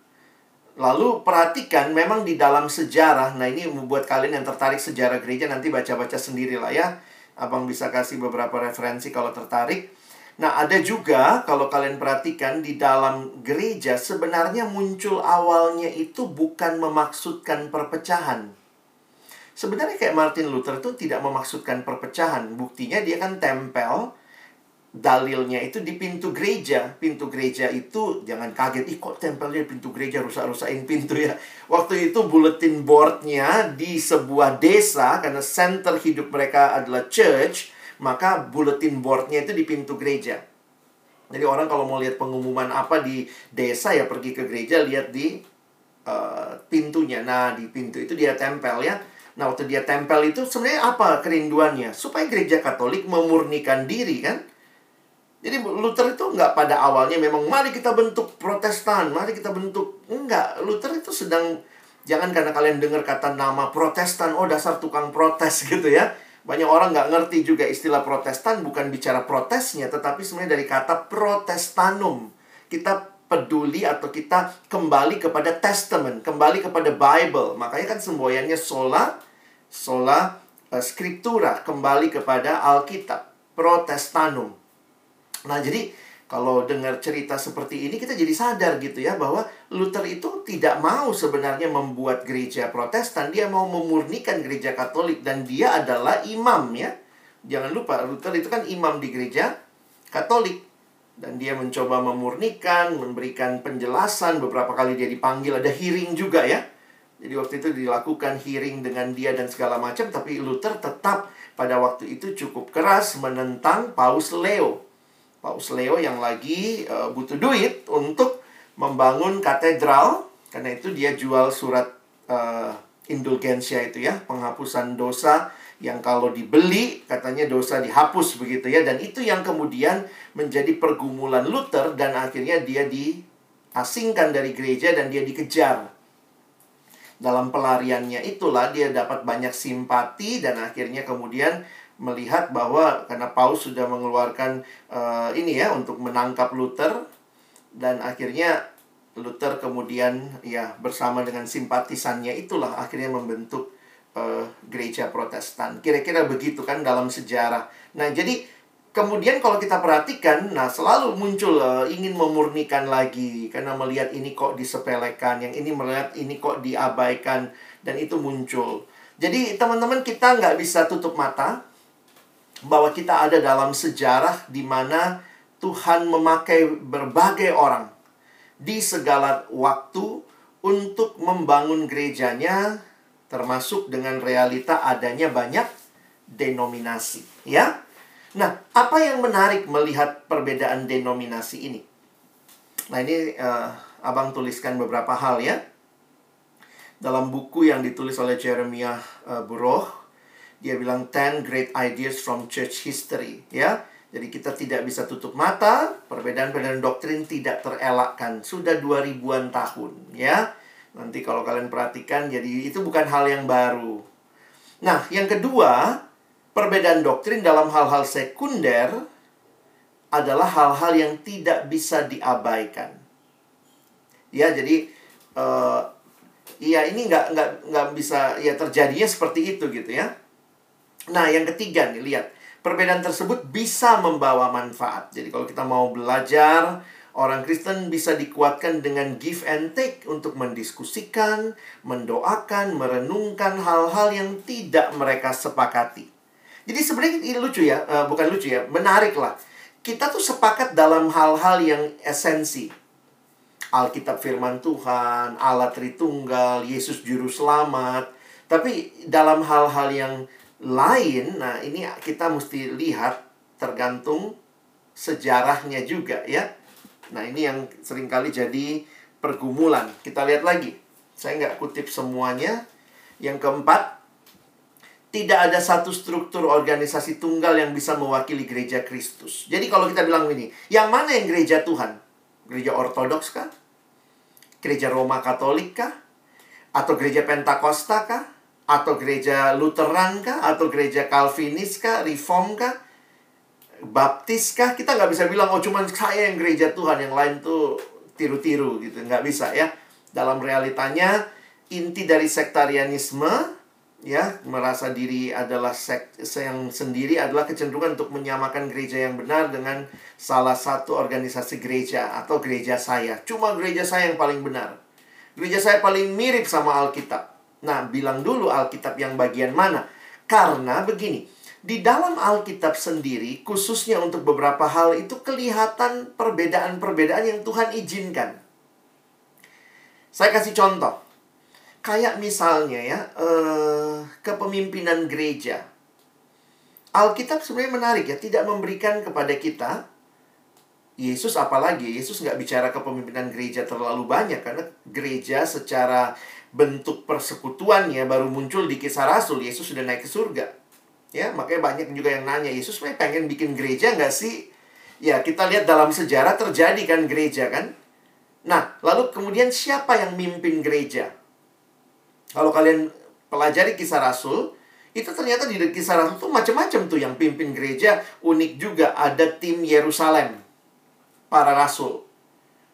Lalu perhatikan memang di dalam sejarah, nah ini membuat kalian yang tertarik sejarah gereja nanti baca-baca sendiri lah ya. Abang bisa kasih beberapa referensi kalau tertarik. Nah, ada juga kalau kalian perhatikan di dalam gereja sebenarnya muncul awalnya itu bukan memaksudkan perpecahan. Sebenarnya kayak Martin Luther itu tidak memaksudkan perpecahan. Buktinya dia kan tempel dalilnya itu di pintu gereja. Pintu gereja itu jangan kaget, ih kok tempelnya pintu gereja rusak-rusakin pintu ya. Waktu itu bulletin boardnya di sebuah desa karena center hidup mereka adalah church, maka bulletin boardnya itu di pintu gereja. Jadi orang kalau mau lihat pengumuman apa di desa ya pergi ke gereja lihat di uh, pintunya. Nah di pintu itu dia tempel ya Nah, waktu dia tempel itu sebenarnya apa kerinduannya? Supaya gereja Katolik memurnikan diri kan? Jadi Luther itu nggak pada awalnya memang mari kita bentuk Protestan, mari kita bentuk enggak. Luther itu sedang jangan karena kalian dengar kata nama Protestan, oh dasar tukang protes gitu ya. Banyak orang nggak ngerti juga istilah Protestan bukan bicara protesnya, tetapi sebenarnya dari kata Protestanum. Kita peduli atau kita kembali kepada testament, kembali kepada Bible. Makanya kan semboyannya sola, sola uh, scriptura, kembali kepada Alkitab, Protestanum. Nah, jadi kalau dengar cerita seperti ini kita jadi sadar gitu ya bahwa Luther itu tidak mau sebenarnya membuat gereja Protestan, dia mau memurnikan gereja Katolik dan dia adalah imam ya. Jangan lupa Luther itu kan imam di gereja Katolik dan dia mencoba memurnikan, memberikan penjelasan. Beberapa kali dia dipanggil, ada hearing juga ya. Jadi waktu itu dilakukan hearing dengan dia dan segala macam, tapi Luther tetap pada waktu itu cukup keras menentang Paus Leo. Paus Leo yang lagi uh, butuh duit untuk membangun katedral, karena itu dia jual surat uh, indulgensia itu ya, penghapusan dosa yang kalau dibeli katanya dosa dihapus begitu ya. Dan itu yang kemudian menjadi pergumulan Luther dan akhirnya dia diasingkan dari gereja dan dia dikejar. Dalam pelariannya itulah dia dapat banyak simpati dan akhirnya kemudian melihat bahwa karena Paus sudah mengeluarkan uh, ini ya untuk menangkap Luther dan akhirnya Luther kemudian ya bersama dengan simpatisannya itulah akhirnya membentuk uh, gereja Protestan. Kira-kira begitu kan dalam sejarah. Nah, jadi kemudian kalau kita perhatikan, nah selalu muncul uh, ingin memurnikan lagi karena melihat ini kok disepelekan, yang ini melihat ini kok diabaikan dan itu muncul. Jadi teman-teman kita nggak bisa tutup mata bahwa kita ada dalam sejarah di mana Tuhan memakai berbagai orang di segala waktu untuk membangun gerejanya termasuk dengan realita adanya banyak denominasi, ya. Nah, apa yang menarik melihat perbedaan denominasi ini? Nah, ini uh, Abang tuliskan beberapa hal ya. Dalam buku yang ditulis oleh Jeremiah uh, Buroh, dia bilang 10 great ideas from church history, ya. Jadi kita tidak bisa tutup mata, perbedaan-perbedaan doktrin tidak terelakkan. Sudah 2000-an tahun, ya Nanti kalau kalian perhatikan, jadi itu bukan hal yang baru. Nah, yang kedua, perbedaan doktrin dalam hal-hal sekunder adalah hal-hal yang tidak bisa diabaikan. Ya, jadi uh, ya ini nggak nggak nggak bisa ya terjadinya seperti itu gitu ya. Nah, yang ketiga nih lihat perbedaan tersebut bisa membawa manfaat. Jadi kalau kita mau belajar Orang Kristen bisa dikuatkan dengan give and take untuk mendiskusikan, mendoakan, merenungkan hal-hal yang tidak mereka sepakati. Jadi sebenarnya ini lucu ya, uh, bukan lucu ya, menarik lah. Kita tuh sepakat dalam hal-hal yang esensi. Alkitab firman Tuhan, Allah Tritunggal, Yesus Juru Selamat. Tapi dalam hal-hal yang lain, nah ini kita mesti lihat tergantung sejarahnya juga ya Nah, ini yang sering kali jadi pergumulan. Kita lihat lagi. Saya nggak kutip semuanya. Yang keempat, tidak ada satu struktur organisasi tunggal yang bisa mewakili gereja Kristus. Jadi kalau kita bilang ini, yang mana yang gereja Tuhan? Gereja Ortodoks kah? Gereja Roma Katolik kah? Atau gereja Pentakosta kah? Atau gereja Lutheran kah? Atau gereja Calvinis kah? Reform kah? Baptis kah? Kita nggak bisa bilang, oh cuman saya yang gereja Tuhan, yang lain tuh tiru-tiru gitu. Nggak bisa ya. Dalam realitanya, inti dari sektarianisme, ya, merasa diri adalah sek yang sendiri adalah kecenderungan untuk menyamakan gereja yang benar dengan salah satu organisasi gereja atau gereja saya. Cuma gereja saya yang paling benar. Gereja saya paling mirip sama Alkitab. Nah, bilang dulu Alkitab yang bagian mana? Karena begini, di dalam Alkitab sendiri, khususnya untuk beberapa hal itu kelihatan perbedaan-perbedaan yang Tuhan izinkan. Saya kasih contoh. Kayak misalnya ya, eh, kepemimpinan gereja. Alkitab sebenarnya menarik ya, tidak memberikan kepada kita Yesus apalagi, Yesus nggak bicara kepemimpinan gereja terlalu banyak karena gereja secara bentuk persekutuannya baru muncul di kisah Rasul. Yesus sudah naik ke surga. Ya, makanya banyak juga yang nanya, Yesus sebenarnya pengen bikin gereja nggak sih? Ya, kita lihat dalam sejarah terjadi kan gereja kan? Nah, lalu kemudian siapa yang mimpin gereja? Kalau kalian pelajari kisah Rasul, itu ternyata di kisah Rasul tuh macam-macam tuh yang pimpin gereja. Unik juga ada tim Yerusalem, para rasul.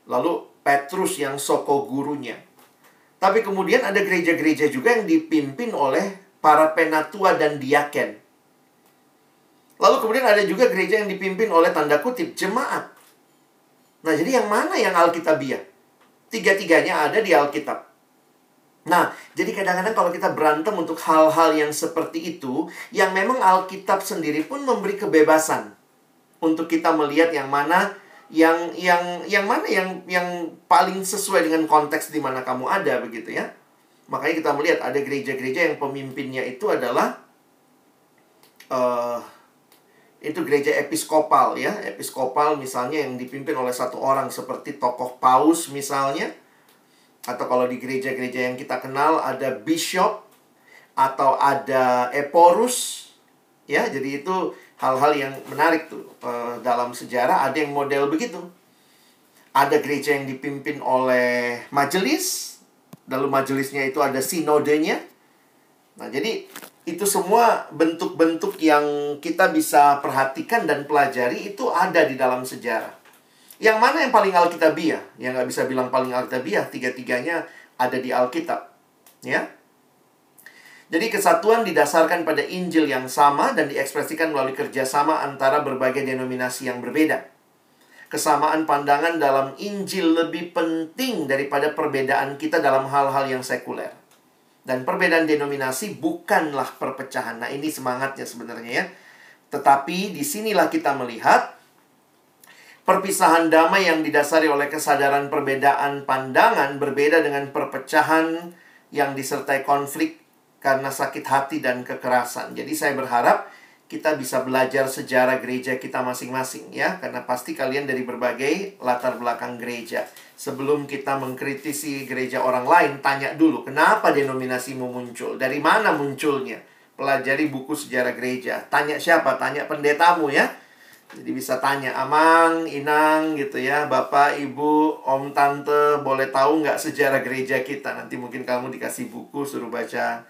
Lalu Petrus yang soko gurunya. Tapi kemudian ada gereja-gereja juga yang dipimpin oleh para penatua dan diaken. Lalu kemudian ada juga gereja yang dipimpin oleh tanda kutip jemaat. Nah, jadi yang mana yang Alkitabiah? Tiga-tiganya ada di Alkitab. Nah, jadi kadang-kadang kalau kita berantem untuk hal-hal yang seperti itu, yang memang Alkitab sendiri pun memberi kebebasan untuk kita melihat yang mana yang yang yang mana yang yang paling sesuai dengan konteks di mana kamu ada begitu ya. Makanya kita melihat ada gereja-gereja yang pemimpinnya itu adalah uh, itu gereja episkopal ya. Episkopal misalnya yang dipimpin oleh satu orang seperti tokoh paus misalnya. Atau kalau di gereja-gereja yang kita kenal ada bishop atau ada eporus. Ya jadi itu hal-hal yang menarik tuh e, dalam sejarah ada yang model begitu ada gereja yang dipimpin oleh majelis lalu majelisnya itu ada sinodenya nah jadi itu semua bentuk-bentuk yang kita bisa perhatikan dan pelajari itu ada di dalam sejarah. Yang mana yang paling alkitabiah? Yang nggak bisa bilang paling alkitabiah, tiga-tiganya ada di Alkitab. Ya. Jadi kesatuan didasarkan pada Injil yang sama dan diekspresikan melalui kerjasama antara berbagai denominasi yang berbeda. Kesamaan pandangan dalam Injil lebih penting daripada perbedaan kita dalam hal-hal yang sekuler. Dan perbedaan denominasi bukanlah perpecahan. Nah, ini semangatnya sebenarnya ya. Tetapi di sinilah kita melihat perpisahan damai yang didasari oleh kesadaran perbedaan pandangan berbeda dengan perpecahan yang disertai konflik karena sakit hati dan kekerasan. Jadi saya berharap kita bisa belajar sejarah gereja kita masing-masing ya. Karena pasti kalian dari berbagai latar belakang gereja. Sebelum kita mengkritisi gereja orang lain tanya dulu kenapa denominasimu muncul? Dari mana munculnya? Pelajari buku sejarah gereja. Tanya siapa? Tanya pendetamu ya. Jadi bisa tanya amang inang gitu ya. Bapak ibu om tante boleh tahu nggak sejarah gereja kita? Nanti mungkin kamu dikasih buku suruh baca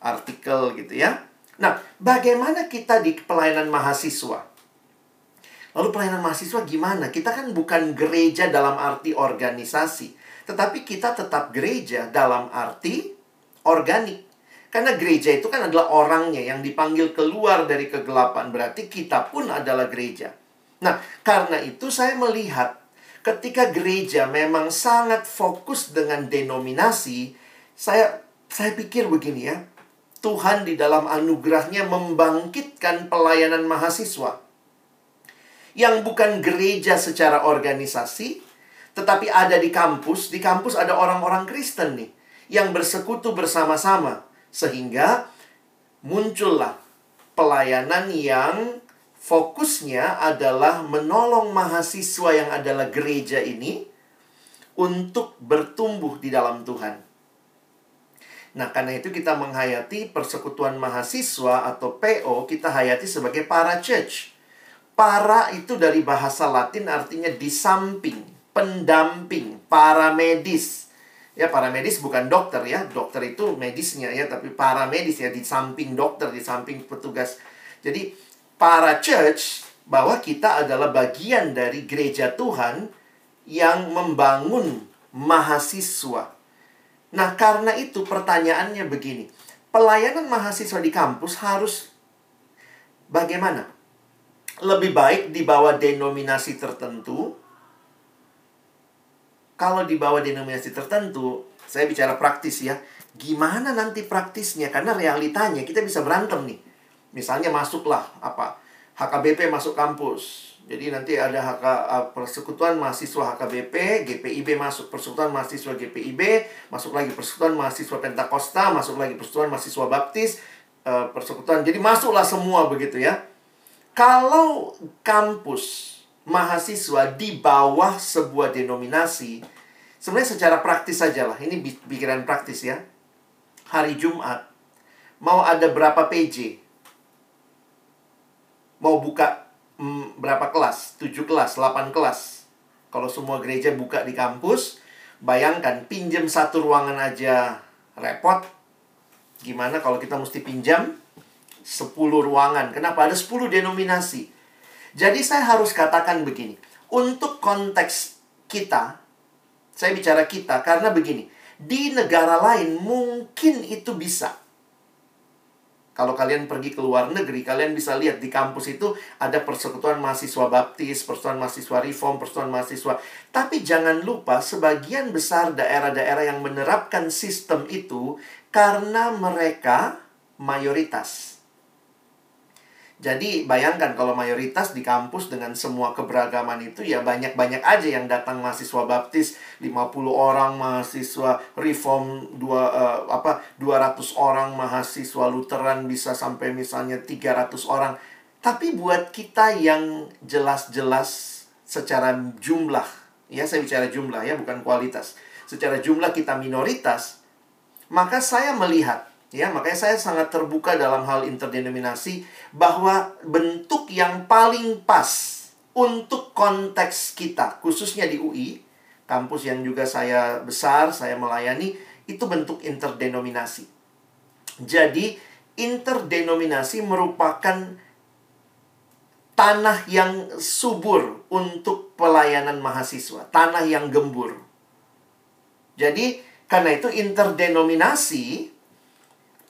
artikel gitu ya Nah, bagaimana kita di pelayanan mahasiswa? Lalu pelayanan mahasiswa gimana? Kita kan bukan gereja dalam arti organisasi, tetapi kita tetap gereja dalam arti organik. Karena gereja itu kan adalah orangnya yang dipanggil keluar dari kegelapan, berarti kita pun adalah gereja. Nah, karena itu saya melihat ketika gereja memang sangat fokus dengan denominasi, saya saya pikir begini ya, Tuhan di dalam anugerahnya membangkitkan pelayanan mahasiswa. Yang bukan gereja secara organisasi, tetapi ada di kampus. Di kampus ada orang-orang Kristen nih, yang bersekutu bersama-sama. Sehingga muncullah pelayanan yang fokusnya adalah menolong mahasiswa yang adalah gereja ini untuk bertumbuh di dalam Tuhan. Nah, karena itu kita menghayati persekutuan mahasiswa atau PO, kita hayati sebagai para church. Para itu dari bahasa Latin artinya di samping, pendamping, para medis. Ya, para medis bukan dokter ya. Dokter itu medisnya ya, tapi para medis ya di samping dokter, di samping petugas. Jadi, para church bahwa kita adalah bagian dari gereja Tuhan yang membangun mahasiswa Nah, karena itu pertanyaannya begini. Pelayanan mahasiswa di kampus harus bagaimana? Lebih baik di bawah denominasi tertentu. Kalau di bawah denominasi tertentu, saya bicara praktis ya. Gimana nanti praktisnya? Karena realitanya kita bisa berantem nih. Misalnya masuklah apa? HKBP masuk kampus jadi nanti ada HK, uh, persekutuan mahasiswa HKBP, GPIB masuk persekutuan mahasiswa GPIB, masuk lagi persekutuan mahasiswa Pentakosta, masuk lagi persekutuan mahasiswa Baptis, uh, persekutuan. Jadi masuklah semua begitu ya. Kalau kampus mahasiswa di bawah sebuah denominasi, sebenarnya secara praktis saja lah. Ini pikiran praktis ya. Hari Jumat mau ada berapa PJ? Mau buka hmm, berapa kelas? 7 kelas, 8 kelas. Kalau semua gereja buka di kampus, bayangkan pinjam satu ruangan aja repot. Gimana kalau kita mesti pinjam 10 ruangan? Kenapa? Ada 10 denominasi. Jadi saya harus katakan begini. Untuk konteks kita, saya bicara kita karena begini. Di negara lain mungkin itu bisa. Kalau kalian pergi ke luar negeri, kalian bisa lihat di kampus itu ada persekutuan mahasiswa baptis, persekutuan mahasiswa reform, persekutuan mahasiswa. Tapi jangan lupa, sebagian besar daerah-daerah yang menerapkan sistem itu karena mereka mayoritas. Jadi bayangkan kalau mayoritas di kampus dengan semua keberagaman itu ya banyak-banyak aja yang datang mahasiswa baptis 50 orang mahasiswa reform dua uh, apa 200 orang mahasiswa Lutheran bisa sampai misalnya 300 orang. Tapi buat kita yang jelas-jelas secara jumlah ya saya bicara jumlah ya bukan kualitas. Secara jumlah kita minoritas maka saya melihat Ya, makanya saya sangat terbuka dalam hal interdenominasi bahwa bentuk yang paling pas untuk konteks kita, khususnya di UI, kampus yang juga saya besar, saya melayani, itu bentuk interdenominasi. Jadi, interdenominasi merupakan tanah yang subur untuk pelayanan mahasiswa, tanah yang gembur. Jadi, karena itu interdenominasi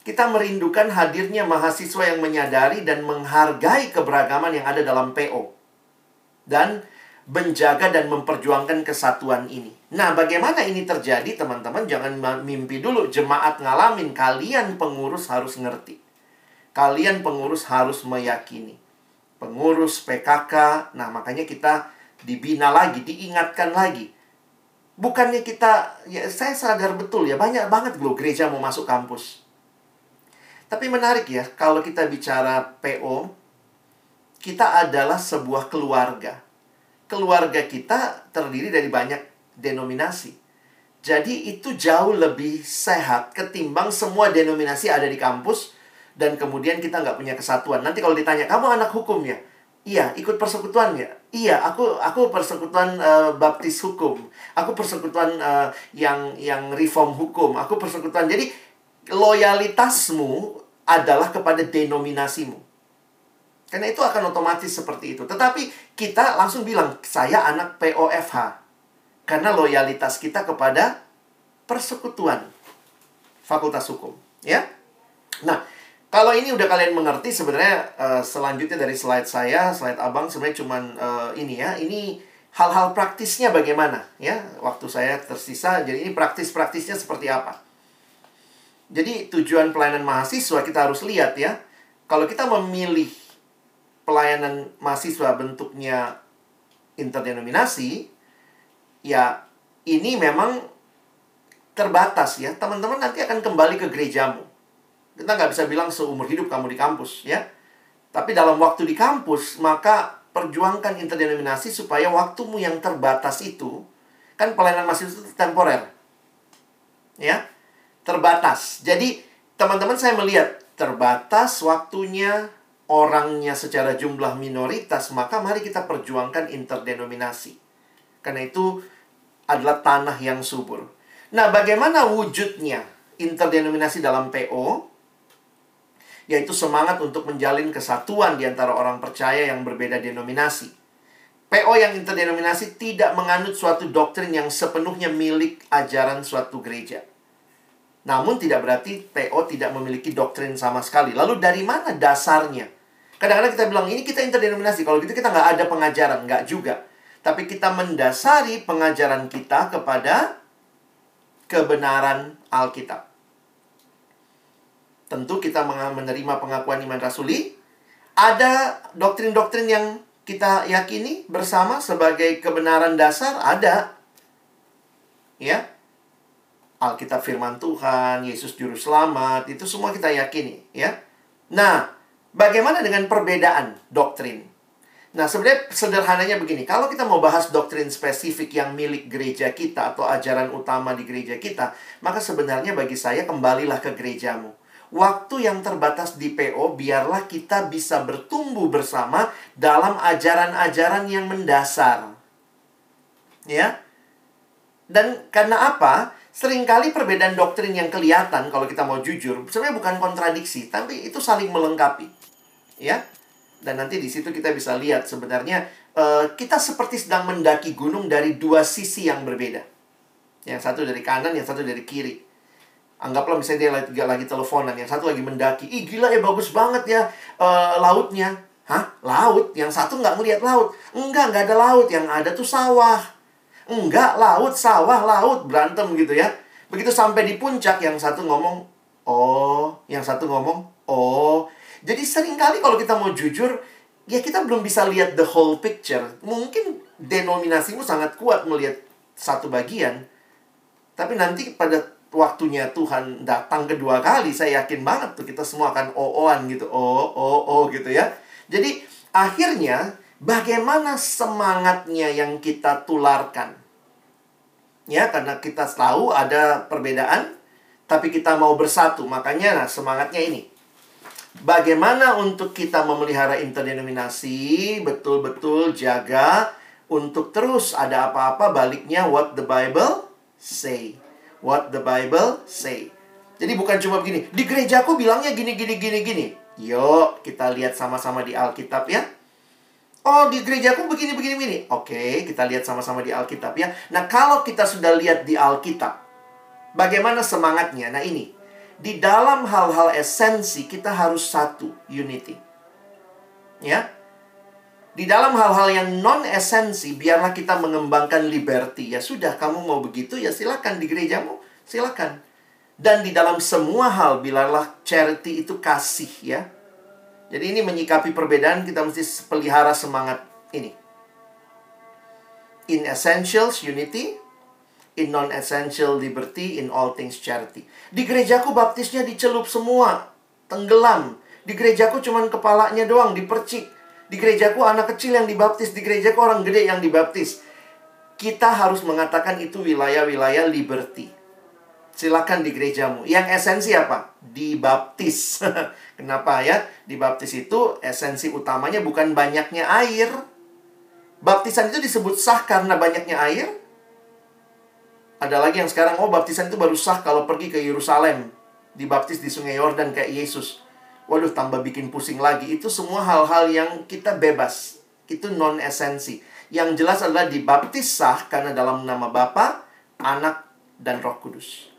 kita merindukan hadirnya mahasiswa yang menyadari dan menghargai keberagaman yang ada dalam PO. Dan menjaga dan memperjuangkan kesatuan ini. Nah, bagaimana ini terjadi, teman-teman? Jangan mimpi dulu. Jemaat ngalamin, kalian pengurus harus ngerti. Kalian pengurus harus meyakini. Pengurus PKK, nah makanya kita dibina lagi, diingatkan lagi. Bukannya kita, ya saya sadar betul ya, banyak banget loh gereja mau masuk kampus tapi menarik ya, kalau kita bicara PO, kita adalah sebuah keluarga. Keluarga kita terdiri dari banyak denominasi. Jadi itu jauh lebih sehat ketimbang semua denominasi ada di kampus dan kemudian kita nggak punya kesatuan. Nanti kalau ditanya, kamu anak hukum ya? Iya, ikut persekutuan ya? Iya, aku aku persekutuan uh, baptis hukum. Aku persekutuan uh, yang yang reform hukum. Aku persekutuan. Jadi loyalitasmu adalah kepada denominasimu. Karena itu akan otomatis seperti itu. Tetapi kita langsung bilang, saya anak POFH. Karena loyalitas kita kepada persekutuan Fakultas Hukum. Ya. Nah, kalau ini udah kalian mengerti sebenarnya uh, selanjutnya dari slide saya, slide abang sebenarnya cuman uh, ini ya. Ini hal-hal praktisnya bagaimana ya. Waktu saya tersisa, jadi ini praktis-praktisnya seperti apa. Jadi tujuan pelayanan mahasiswa kita harus lihat ya. Kalau kita memilih pelayanan mahasiswa bentuknya interdenominasi, ya ini memang terbatas ya. Teman-teman nanti akan kembali ke gerejamu. Kita nggak bisa bilang seumur hidup kamu di kampus ya. Tapi dalam waktu di kampus, maka perjuangkan interdenominasi supaya waktumu yang terbatas itu, kan pelayanan masih itu temporer. Ya, terbatas. Jadi, teman-teman saya melihat terbatas waktunya, orangnya secara jumlah minoritas, maka mari kita perjuangkan interdenominasi. Karena itu adalah tanah yang subur. Nah, bagaimana wujudnya interdenominasi dalam PO? yaitu semangat untuk menjalin kesatuan di antara orang percaya yang berbeda denominasi. PO yang interdenominasi tidak menganut suatu doktrin yang sepenuhnya milik ajaran suatu gereja. Namun tidak berarti PO tidak memiliki doktrin sama sekali. Lalu dari mana dasarnya? Kadang-kadang kita bilang ini kita interdenominasi. Kalau gitu kita nggak ada pengajaran. Nggak juga. Tapi kita mendasari pengajaran kita kepada kebenaran Alkitab. Tentu kita menerima pengakuan iman rasuli. Ada doktrin-doktrin yang kita yakini bersama sebagai kebenaran dasar ada. Ya. Alkitab firman Tuhan, Yesus juru selamat, itu semua kita yakini, ya. Nah, bagaimana dengan perbedaan doktrin? Nah, sebenarnya sederhananya begini, kalau kita mau bahas doktrin spesifik yang milik gereja kita atau ajaran utama di gereja kita, maka sebenarnya bagi saya kembalilah ke gerejamu waktu yang terbatas di PO, biarlah kita bisa bertumbuh bersama dalam ajaran-ajaran yang mendasar. Ya. Dan karena apa? Seringkali perbedaan doktrin yang kelihatan kalau kita mau jujur, sebenarnya bukan kontradiksi, tapi itu saling melengkapi. Ya. Dan nanti di situ kita bisa lihat sebenarnya uh, kita seperti sedang mendaki gunung dari dua sisi yang berbeda. Yang satu dari kanan, yang satu dari kiri. Anggaplah misalnya dia lagi, lagi teleponan, yang satu lagi mendaki. Ih gila ya bagus banget ya uh, lautnya. Hah? Laut? Yang satu nggak ngeliat laut. Enggak, nggak ada laut. Yang ada tuh sawah. Enggak, laut, sawah, laut. Berantem gitu ya. Begitu sampai di puncak, yang satu ngomong, oh. Yang satu ngomong, oh. Jadi sering kali kalau kita mau jujur, ya kita belum bisa lihat the whole picture. Mungkin denominasimu sangat kuat melihat satu bagian. Tapi nanti pada waktunya Tuhan datang kedua kali, saya yakin banget tuh kita semua akan oo-an gitu. Oh, oh, oh gitu ya. Jadi akhirnya bagaimana semangatnya yang kita tularkan? Ya, karena kita tahu ada perbedaan, tapi kita mau bersatu. Makanya nah, semangatnya ini. Bagaimana untuk kita memelihara interdenominasi, betul-betul jaga untuk terus ada apa-apa baliknya what the Bible say what the Bible say. Jadi bukan cuma begini, di gerejaku bilangnya gini gini gini gini. Yuk, kita lihat sama-sama di Alkitab ya. Oh, di gerejaku begini begini begini. Oke, kita lihat sama-sama di Alkitab ya. Nah, kalau kita sudah lihat di Alkitab, bagaimana semangatnya? Nah, ini. Di dalam hal-hal esensi kita harus satu, unity. Ya, di dalam hal-hal yang non esensi biarlah kita mengembangkan liberty ya sudah kamu mau begitu ya silakan di gerejamu silakan dan di dalam semua hal bilalah charity itu kasih ya jadi ini menyikapi perbedaan kita mesti pelihara semangat ini in essentials unity in non essential liberty in all things charity di gerejaku baptisnya dicelup semua tenggelam di gerejaku cuman kepalanya doang dipercik di gerejaku anak kecil yang dibaptis, di gerejaku orang gede yang dibaptis. Kita harus mengatakan itu wilayah-wilayah liberty. Silakan di gerejamu. Yang esensi apa? Dibaptis. Kenapa ya? Dibaptis itu esensi utamanya bukan banyaknya air. Baptisan itu disebut sah karena banyaknya air. Ada lagi yang sekarang, oh baptisan itu baru sah kalau pergi ke Yerusalem. Dibaptis di sungai Yordan kayak Yesus waduh tambah bikin pusing lagi. Itu semua hal-hal yang kita bebas. Itu non esensi. Yang jelas adalah dibaptis sah karena dalam nama Bapa, Anak, dan Roh Kudus.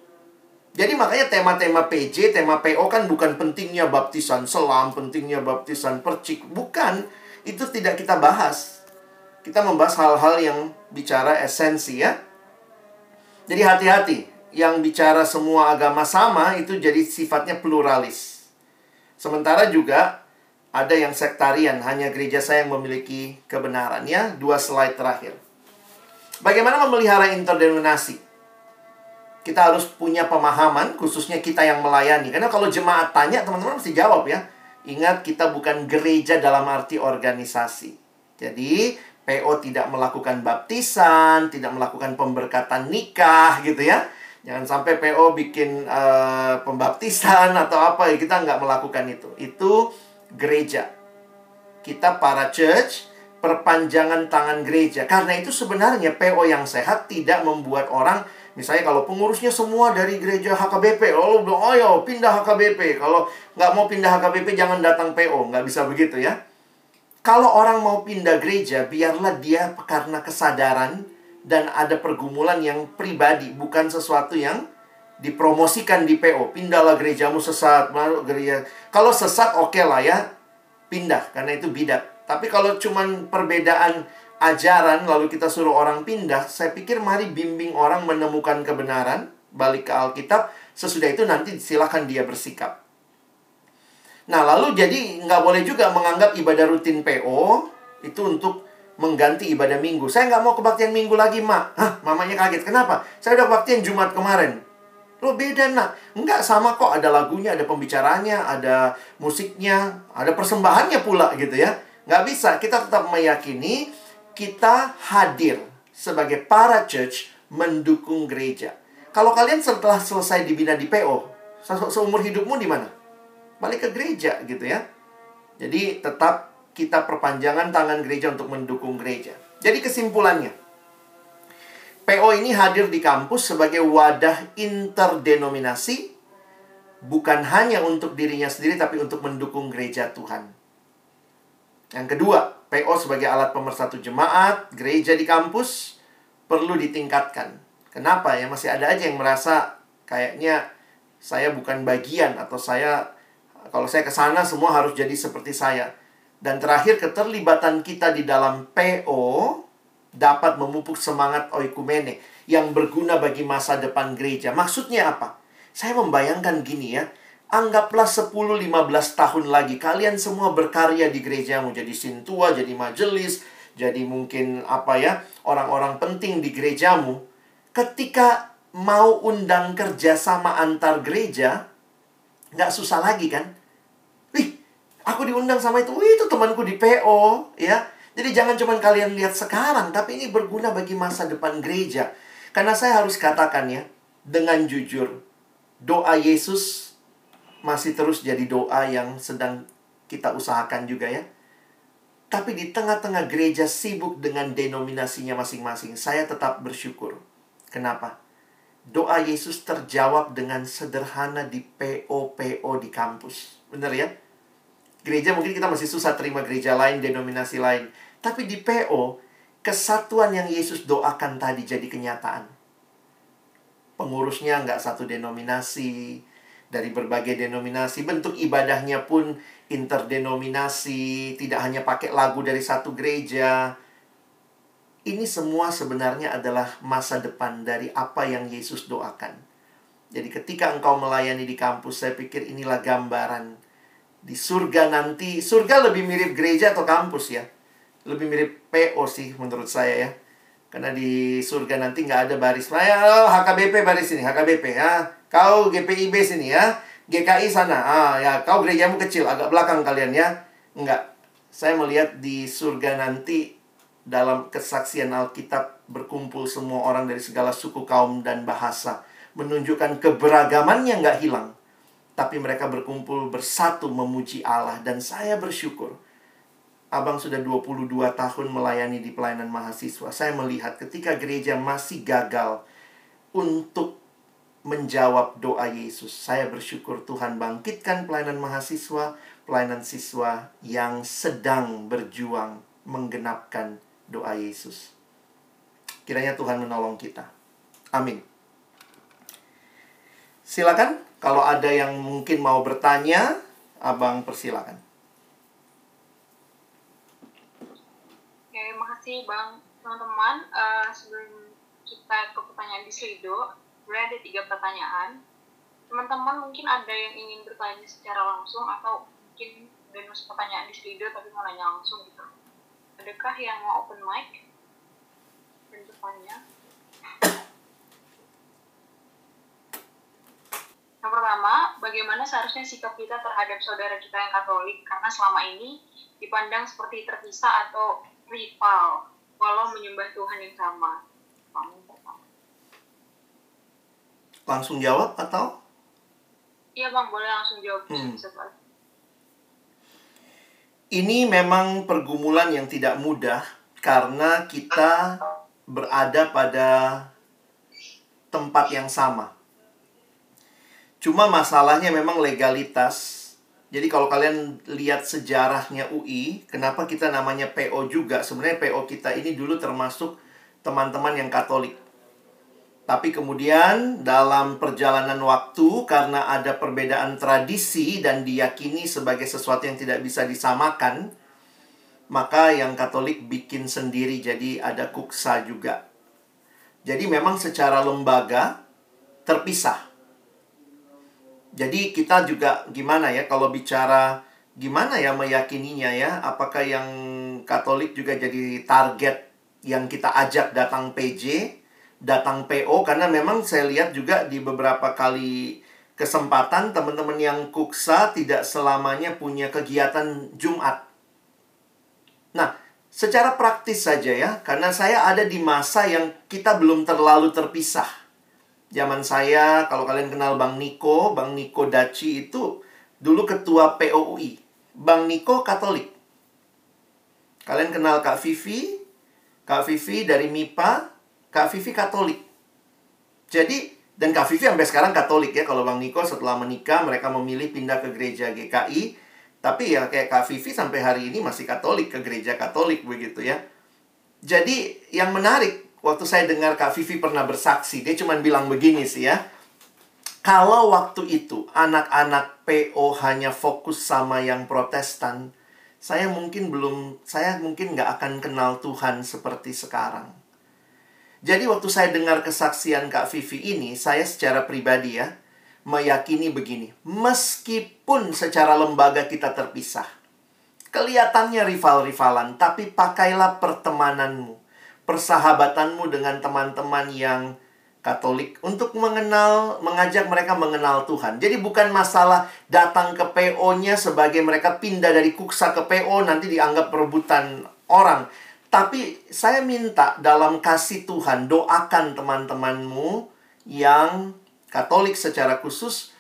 Jadi makanya tema-tema PJ, tema PO kan bukan pentingnya baptisan selam, pentingnya baptisan percik. Bukan. Itu tidak kita bahas. Kita membahas hal-hal yang bicara esensi ya. Jadi hati-hati. Yang bicara semua agama sama itu jadi sifatnya pluralis. Sementara juga ada yang sektarian, hanya gereja saya yang memiliki kebenaran. Ya, dua slide terakhir. Bagaimana memelihara interdenominasi? Kita harus punya pemahaman, khususnya kita yang melayani. Karena kalau jemaat tanya, teman-teman mesti jawab ya. Ingat, kita bukan gereja dalam arti organisasi. Jadi, PO tidak melakukan baptisan, tidak melakukan pemberkatan nikah gitu ya. Jangan sampai PO bikin uh, pembaptisan atau apa, kita nggak melakukan itu. Itu gereja. Kita para church, perpanjangan tangan gereja. Karena itu sebenarnya PO yang sehat tidak membuat orang Misalnya kalau pengurusnya semua dari gereja HKBP, oh bilang, oh yo pindah HKBP. Kalau nggak mau pindah HKBP jangan datang PO, nggak bisa begitu ya. Kalau orang mau pindah gereja, biarlah dia karena kesadaran dan ada pergumulan yang pribadi, bukan sesuatu yang dipromosikan di PO. Pindahlah gerejamu sesat, gereja. Kalau sesat oke okay lah ya, pindah karena itu bidat. Tapi kalau cuman perbedaan ajaran lalu kita suruh orang pindah, saya pikir mari bimbing orang menemukan kebenaran, balik ke Alkitab, sesudah itu nanti silakan dia bersikap. Nah, lalu jadi nggak boleh juga menganggap ibadah rutin PO itu untuk mengganti ibadah minggu. Saya nggak mau kebaktian minggu lagi, Mak. Hah, mamanya kaget. Kenapa? Saya udah kebaktian Jumat kemarin. Lo beda, nak. Enggak, sama kok. Ada lagunya, ada pembicaranya, ada musiknya, ada persembahannya pula gitu ya. Nggak bisa. Kita tetap meyakini kita hadir sebagai para church mendukung gereja. Kalau kalian setelah selesai dibina di PO, seumur hidupmu di mana? Balik ke gereja gitu ya. Jadi tetap kita perpanjangan tangan gereja untuk mendukung gereja. Jadi kesimpulannya, PO ini hadir di kampus sebagai wadah interdenominasi, bukan hanya untuk dirinya sendiri, tapi untuk mendukung gereja Tuhan. Yang kedua, PO sebagai alat pemersatu jemaat, gereja di kampus perlu ditingkatkan. Kenapa ya? Masih ada aja yang merasa kayaknya saya bukan bagian atau saya kalau saya ke sana semua harus jadi seperti saya. Dan terakhir keterlibatan kita di dalam PO dapat memupuk semangat oikumene yang berguna bagi masa depan gereja. Maksudnya apa? Saya membayangkan gini ya Anggaplah 10-15 tahun lagi kalian semua berkarya di gerejamu jadi sintua, jadi majelis, jadi mungkin apa ya, orang-orang penting di gerejamu. Ketika mau undang kerja sama antar gereja, nggak susah lagi kan? Wih, aku diundang sama itu, wih itu temanku di PO, ya. Jadi jangan cuma kalian lihat sekarang, tapi ini berguna bagi masa depan gereja. Karena saya harus katakan ya, dengan jujur, doa Yesus masih terus jadi doa yang sedang kita usahakan juga ya. Tapi di tengah-tengah gereja sibuk dengan denominasinya masing-masing, saya tetap bersyukur. Kenapa? Doa Yesus terjawab dengan sederhana di PO-PO di kampus. Benar ya? Gereja mungkin kita masih susah terima gereja lain, denominasi lain. Tapi di PO, kesatuan yang Yesus doakan tadi jadi kenyataan. Pengurusnya nggak satu denominasi, dari berbagai denominasi. Bentuk ibadahnya pun interdenominasi, tidak hanya pakai lagu dari satu gereja. Ini semua sebenarnya adalah masa depan dari apa yang Yesus doakan. Jadi ketika engkau melayani di kampus, saya pikir inilah gambaran di surga nanti. Surga lebih mirip gereja atau kampus ya. Lebih mirip PO sih menurut saya ya. Karena di surga nanti nggak ada baris. Oh, HKBP baris ini, HKBP ya. Kau GPIB sini ya. GKI sana. Ah, ya, kau gerejamu kecil, agak belakang kalian ya. Enggak. Saya melihat di surga nanti dalam kesaksian Alkitab berkumpul semua orang dari segala suku, kaum, dan bahasa. Menunjukkan keberagamannya nggak hilang. Tapi mereka berkumpul bersatu memuji Allah. Dan saya bersyukur. Abang sudah 22 tahun melayani di pelayanan mahasiswa. Saya melihat ketika gereja masih gagal untuk menjawab doa Yesus. Saya bersyukur Tuhan bangkitkan pelayanan mahasiswa, pelayanan siswa yang sedang berjuang menggenapkan doa Yesus. Kiranya Tuhan menolong kita. Amin. Silakan kalau ada yang mungkin mau bertanya, Abang persilakan. Oke, makasih Bang. Teman-teman, uh, sebelum kita ke pertanyaan di Slido, sebenarnya ada tiga pertanyaan. Teman-teman mungkin ada yang ingin bertanya secara langsung atau mungkin bonus pertanyaan di studio tapi mau nanya langsung gitu. Adakah yang mau open mic bertanya? Yang pertama, bagaimana seharusnya sikap kita terhadap saudara kita yang Katolik karena selama ini dipandang seperti terpisah atau rival walau menyembah Tuhan yang sama. Langsung jawab atau? Iya bang, boleh langsung jawab. Hmm. Ini memang pergumulan yang tidak mudah karena kita berada pada tempat yang sama. Cuma masalahnya memang legalitas. Jadi kalau kalian lihat sejarahnya UI, kenapa kita namanya PO juga? Sebenarnya PO kita ini dulu termasuk teman-teman yang Katolik. Tapi kemudian dalam perjalanan waktu karena ada perbedaan tradisi dan diyakini sebagai sesuatu yang tidak bisa disamakan, maka yang Katolik bikin sendiri jadi ada kuksa juga. Jadi memang secara lembaga terpisah. Jadi kita juga gimana ya kalau bicara gimana ya meyakininya ya? Apakah yang Katolik juga jadi target yang kita ajak datang PJ, datang PO karena memang saya lihat juga di beberapa kali kesempatan teman-teman yang kuksa tidak selamanya punya kegiatan Jumat. Nah, secara praktis saja ya, karena saya ada di masa yang kita belum terlalu terpisah. Zaman saya, kalau kalian kenal Bang Niko, Bang Niko Daci itu dulu ketua POUI. Bang Niko Katolik. Kalian kenal Kak Vivi? Kak Vivi dari MIPA, Kak Vivi Katolik. Jadi, dan Kak Vivi sampai sekarang Katolik ya. Kalau Bang Niko setelah menikah, mereka memilih pindah ke gereja GKI. Tapi ya kayak Kak Vivi sampai hari ini masih Katolik, ke gereja Katolik begitu ya. Jadi, yang menarik, waktu saya dengar Kak Vivi pernah bersaksi, dia cuma bilang begini sih ya. Kalau waktu itu anak-anak PO hanya fokus sama yang protestan, saya mungkin belum, saya mungkin nggak akan kenal Tuhan seperti sekarang. Jadi waktu saya dengar kesaksian Kak Vivi ini, saya secara pribadi ya, meyakini begini. Meskipun secara lembaga kita terpisah, kelihatannya rival-rivalan, tapi pakailah pertemananmu, persahabatanmu dengan teman-teman yang Katolik untuk mengenal, mengajak mereka mengenal Tuhan. Jadi bukan masalah datang ke PO-nya sebagai mereka pindah dari kuksa ke PO nanti dianggap perebutan orang. Tapi saya minta dalam kasih Tuhan doakan teman-temanmu yang Katolik secara khusus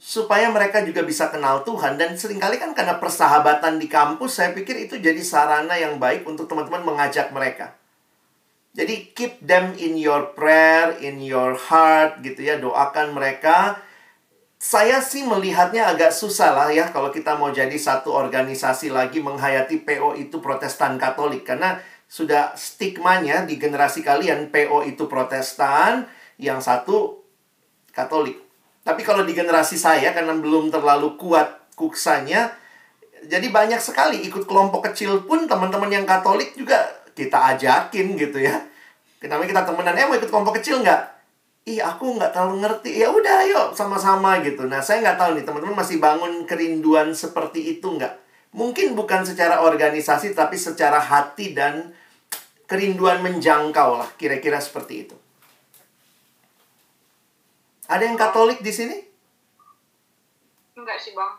supaya mereka juga bisa kenal Tuhan dan sering kali kan karena persahabatan di kampus saya pikir itu jadi sarana yang baik untuk teman-teman mengajak mereka. Jadi keep them in your prayer, in your heart gitu ya, doakan mereka. Saya sih melihatnya agak susah lah ya kalau kita mau jadi satu organisasi lagi menghayati PO itu Protestan Katolik karena sudah stigmanya di generasi kalian PO itu Protestan, yang satu Katolik. Tapi kalau di generasi saya karena belum terlalu kuat kuksanya, jadi banyak sekali ikut kelompok kecil pun teman-teman yang Katolik juga kita ajakin gitu ya. Kenapa kita temenan, eh mau ikut kelompok kecil nggak? Ih aku nggak terlalu ngerti. Ya udah ayo sama-sama gitu. Nah saya nggak tahu nih teman-teman masih bangun kerinduan seperti itu nggak? Mungkin bukan secara organisasi tapi secara hati dan kerinduan menjangkau lah kira-kira seperti itu. Ada yang Katolik di sini? Enggak sih bang.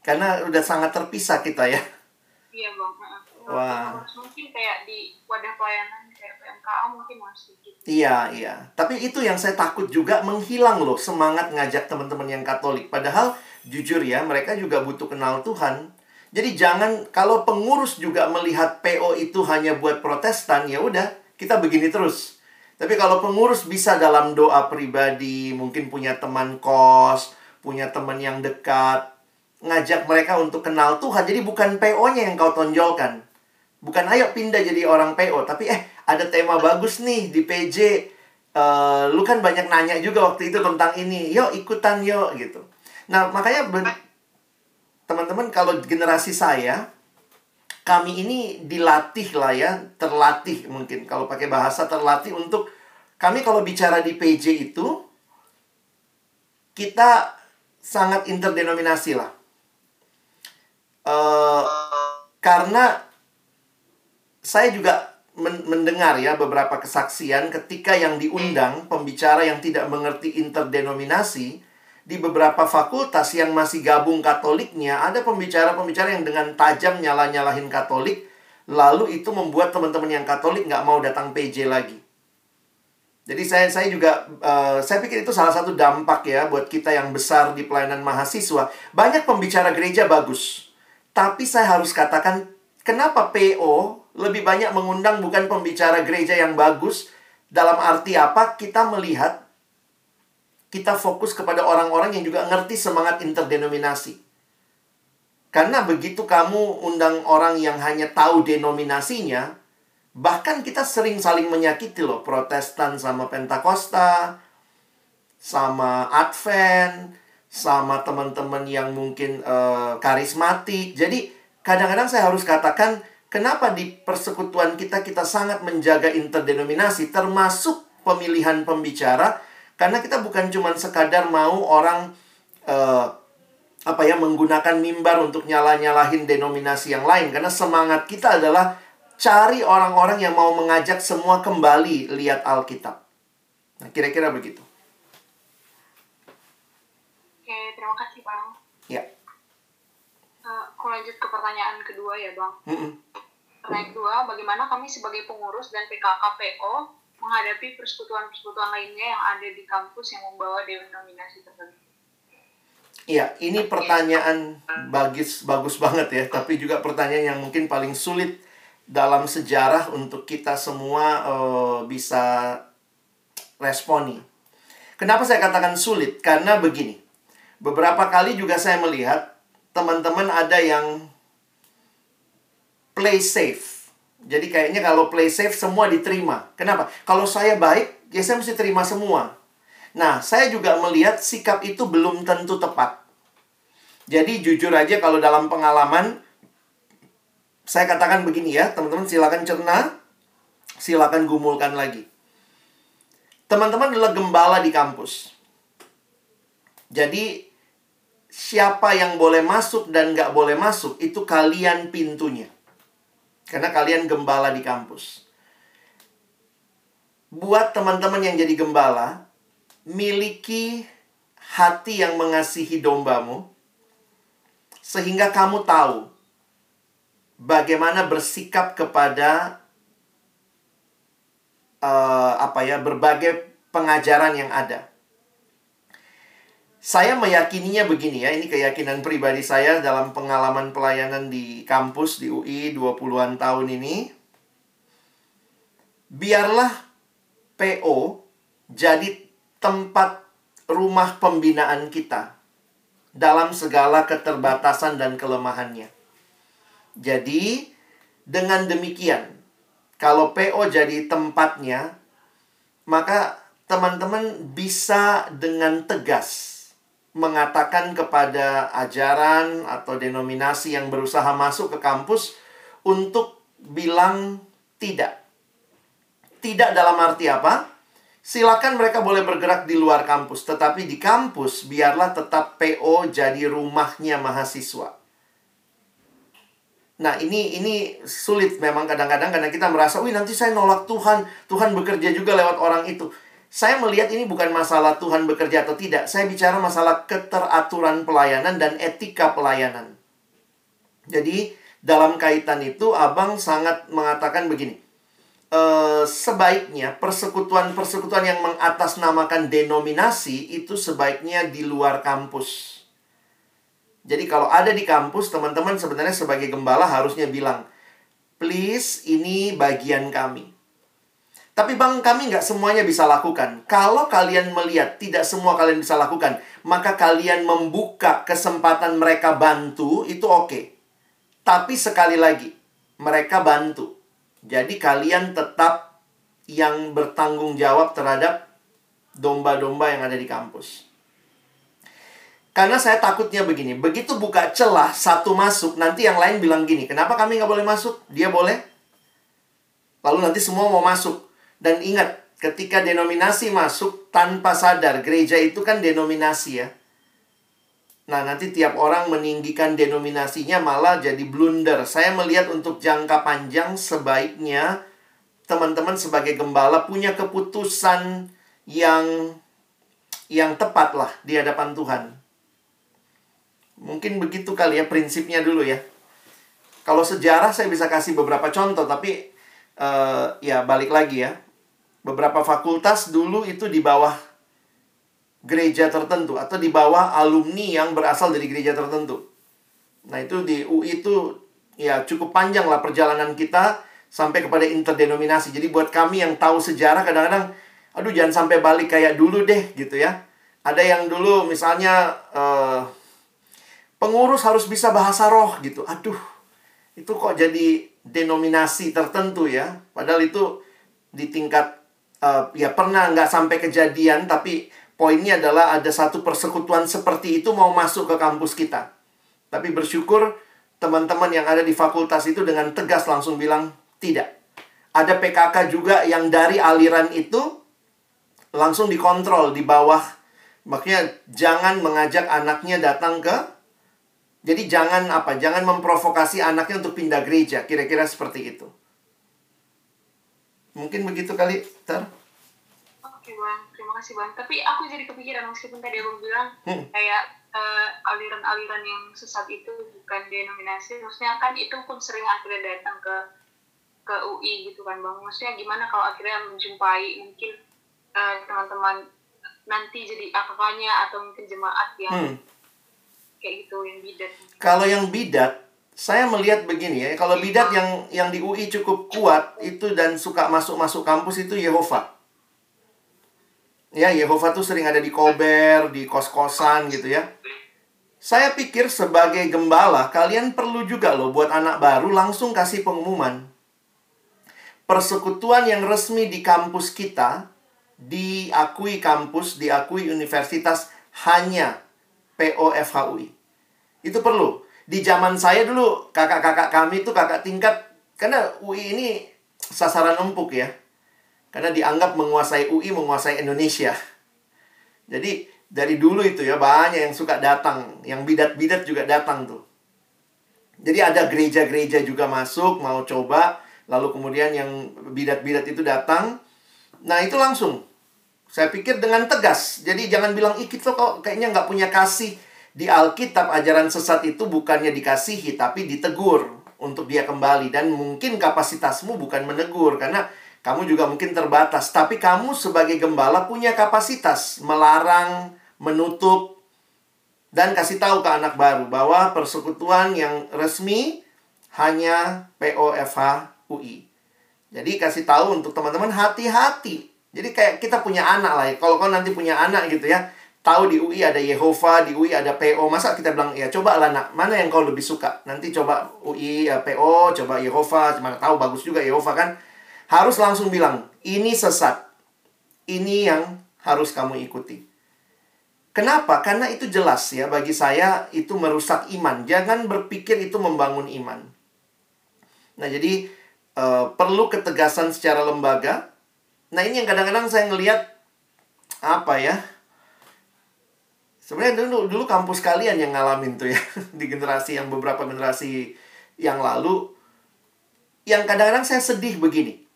Karena udah sangat terpisah kita ya. Iya bang. Wah. Mungkin kayak di wadah pelayanan kayak PMKA mungkin masih. Iya, iya. Tapi itu yang saya takut juga menghilang loh semangat ngajak teman-teman yang Katolik. Padahal jujur ya, mereka juga butuh kenal Tuhan. Jadi jangan kalau pengurus juga melihat PO itu hanya buat Protestan, ya udah, kita begini terus. Tapi kalau pengurus bisa dalam doa pribadi, mungkin punya teman kos, punya teman yang dekat, ngajak mereka untuk kenal Tuhan. Jadi bukan PO-nya yang kau tonjolkan. Bukan ayo pindah jadi orang PO, tapi eh ada tema bagus nih di PJ. Uh, lu kan banyak nanya juga waktu itu tentang ini. Yuk ikutan yuk gitu. Nah, makanya teman-teman kalau generasi saya kami ini dilatih lah ya, terlatih mungkin kalau pakai bahasa terlatih untuk kami kalau bicara di PJ itu kita sangat interdenominasi lah. Uh, karena saya juga men mendengar ya beberapa kesaksian ketika yang diundang pembicara yang tidak mengerti interdenominasi di beberapa fakultas yang masih gabung Katoliknya, ada pembicara-pembicara yang dengan tajam nyala-nyalahin Katolik, lalu itu membuat teman-teman yang Katolik nggak mau datang PJ lagi. Jadi saya saya juga uh, saya pikir itu salah satu dampak ya buat kita yang besar di pelayanan mahasiswa. Banyak pembicara gereja bagus. Tapi saya harus katakan kenapa PO lebih banyak mengundang bukan pembicara gereja yang bagus dalam arti apa? Kita melihat kita fokus kepada orang-orang yang juga ngerti semangat interdenominasi. Karena begitu kamu undang orang yang hanya tahu denominasinya, Bahkan kita sering saling menyakiti loh, Protestan sama Pentakosta, sama Advent, sama teman-teman yang mungkin uh, karismatik. Jadi kadang-kadang saya harus katakan kenapa di persekutuan kita kita sangat menjaga interdenominasi termasuk pemilihan pembicara karena kita bukan cuma sekadar mau orang uh, apa ya menggunakan mimbar untuk nyala-nyalahin denominasi yang lain karena semangat kita adalah Cari orang-orang yang mau mengajak semua kembali lihat Alkitab. Nah, kira-kira begitu. Oke, terima kasih, Bang. Ya. Uh, aku lanjut ke pertanyaan kedua ya, Bang. Mm -mm. Pertanyaan kedua, bagaimana kami sebagai pengurus dan PKKPO menghadapi persekutuan-persekutuan lainnya yang ada di kampus yang membawa denominasi tertentu? Iya, ini pertanyaan bagus bagus banget ya, tapi juga pertanyaan yang mungkin paling sulit dalam sejarah untuk kita semua uh, bisa responi. Kenapa saya katakan sulit? Karena begini. Beberapa kali juga saya melihat teman-teman ada yang play safe. Jadi kayaknya kalau play safe semua diterima. Kenapa? Kalau saya baik, ya saya mesti terima semua. Nah, saya juga melihat sikap itu belum tentu tepat. Jadi jujur aja kalau dalam pengalaman saya katakan begini ya, teman-teman silakan cerna, silakan gumulkan lagi. Teman-teman adalah gembala di kampus. Jadi, siapa yang boleh masuk dan nggak boleh masuk, itu kalian pintunya. Karena kalian gembala di kampus. Buat teman-teman yang jadi gembala, miliki hati yang mengasihi dombamu, sehingga kamu tahu bagaimana bersikap kepada uh, apa ya berbagai pengajaran yang ada. Saya meyakininya begini ya, ini keyakinan pribadi saya dalam pengalaman pelayanan di kampus di UI 20-an tahun ini. Biarlah PO jadi tempat rumah pembinaan kita dalam segala keterbatasan dan kelemahannya. Jadi, dengan demikian, kalau PO jadi tempatnya, maka teman-teman bisa dengan tegas mengatakan kepada ajaran atau denominasi yang berusaha masuk ke kampus untuk bilang tidak. Tidak dalam arti apa? Silakan mereka boleh bergerak di luar kampus, tetapi di kampus biarlah tetap PO jadi rumahnya mahasiswa. Nah, ini ini sulit memang kadang-kadang karena kita merasa, "Wih, nanti saya nolak Tuhan. Tuhan bekerja juga lewat orang itu." Saya melihat ini bukan masalah Tuhan bekerja atau tidak. Saya bicara masalah keteraturan pelayanan dan etika pelayanan. Jadi, dalam kaitan itu Abang sangat mengatakan begini. E, sebaiknya persekutuan-persekutuan yang mengatasnamakan denominasi itu sebaiknya di luar kampus. Jadi kalau ada di kampus, teman-teman sebenarnya sebagai gembala harusnya bilang, please ini bagian kami. Tapi bang, kami nggak semuanya bisa lakukan. Kalau kalian melihat tidak semua kalian bisa lakukan, maka kalian membuka kesempatan mereka bantu, itu oke. Okay. Tapi sekali lagi, mereka bantu. Jadi kalian tetap yang bertanggung jawab terhadap domba-domba yang ada di kampus. Karena saya takutnya begini, begitu buka celah satu masuk, nanti yang lain bilang gini, kenapa kami nggak boleh masuk? Dia boleh. Lalu nanti semua mau masuk. Dan ingat, ketika denominasi masuk tanpa sadar, gereja itu kan denominasi ya. Nah, nanti tiap orang meninggikan denominasinya malah jadi blunder. Saya melihat untuk jangka panjang sebaiknya teman-teman sebagai gembala punya keputusan yang yang tepat lah di hadapan Tuhan. Mungkin begitu kali ya prinsipnya dulu ya. Kalau sejarah saya bisa kasih beberapa contoh, tapi uh, ya balik lagi ya. Beberapa fakultas dulu itu di bawah gereja tertentu atau di bawah alumni yang berasal dari gereja tertentu. Nah itu di UI itu ya cukup panjang lah perjalanan kita sampai kepada interdenominasi. Jadi buat kami yang tahu sejarah kadang-kadang, aduh jangan sampai balik kayak dulu deh gitu ya. Ada yang dulu misalnya uh, pengurus harus bisa bahasa roh gitu. Aduh, itu kok jadi denominasi tertentu ya. Padahal itu di tingkat uh, ya pernah nggak sampai kejadian, tapi poinnya adalah ada satu persekutuan seperti itu mau masuk ke kampus kita. Tapi bersyukur teman-teman yang ada di fakultas itu dengan tegas langsung bilang tidak. Ada PKK juga yang dari aliran itu langsung dikontrol di bawah. Makanya jangan mengajak anaknya datang ke jadi jangan apa? Jangan memprovokasi anaknya untuk pindah gereja. Kira-kira seperti itu. Mungkin begitu kali, Ter? Oke, Bang terima kasih bang tapi aku jadi kepikiran meskipun tadi abang bilang hmm. kayak uh, aliran-aliran yang sesat itu bukan denominasi maksudnya kan itu pun sering akhirnya datang ke ke UI gitu kan bang maksudnya gimana kalau akhirnya menjumpai mungkin uh, teman-teman nanti jadi akaknya atau mungkin jemaat yang hmm. kayak gitu yang bidat kalau yang bidat saya melihat begini ya kalau bidat yang yang di UI cukup kuat itu dan suka masuk-masuk kampus itu Yehova Ya, Yehova tuh sering ada di kober, di kos-kosan gitu ya. Saya pikir sebagai gembala, kalian perlu juga loh buat anak baru langsung kasih pengumuman. Persekutuan yang resmi di kampus kita, diakui kampus, diakui universitas, hanya POFHUI. Itu perlu. Di zaman saya dulu, kakak-kakak kami itu kakak tingkat, karena UI ini sasaran empuk ya karena dianggap menguasai UI, menguasai Indonesia. Jadi dari dulu itu ya banyak yang suka datang, yang bidat-bidat juga datang tuh. Jadi ada gereja-gereja juga masuk mau coba, lalu kemudian yang bidat-bidat itu datang. Nah itu langsung. Saya pikir dengan tegas. Jadi jangan bilang, ih kita kok kayaknya nggak punya kasih. Di Alkitab ajaran sesat itu bukannya dikasihi, tapi ditegur untuk dia kembali. Dan mungkin kapasitasmu bukan menegur, karena kamu juga mungkin terbatas, tapi kamu sebagai gembala punya kapasitas melarang, menutup, dan kasih tahu ke anak baru bahwa persekutuan yang resmi hanya POFH UI. Jadi kasih tahu untuk teman-teman hati-hati. Jadi kayak kita punya anak lah ya. Kalau kau nanti punya anak gitu ya, tahu di UI ada Yehova, di UI ada PO. Masa kita bilang ya coba lah nak, mana yang kau lebih suka? Nanti coba UI ya, PO, coba Yehova, cuma tahu bagus juga Yehova kan harus langsung bilang, ini sesat. Ini yang harus kamu ikuti. Kenapa? Karena itu jelas ya bagi saya itu merusak iman. Jangan berpikir itu membangun iman. Nah, jadi uh, perlu ketegasan secara lembaga. Nah, ini yang kadang-kadang saya ngelihat apa ya? Sebenarnya dulu dulu kampus kalian yang ngalamin tuh ya di generasi yang beberapa generasi yang lalu yang kadang-kadang saya sedih begini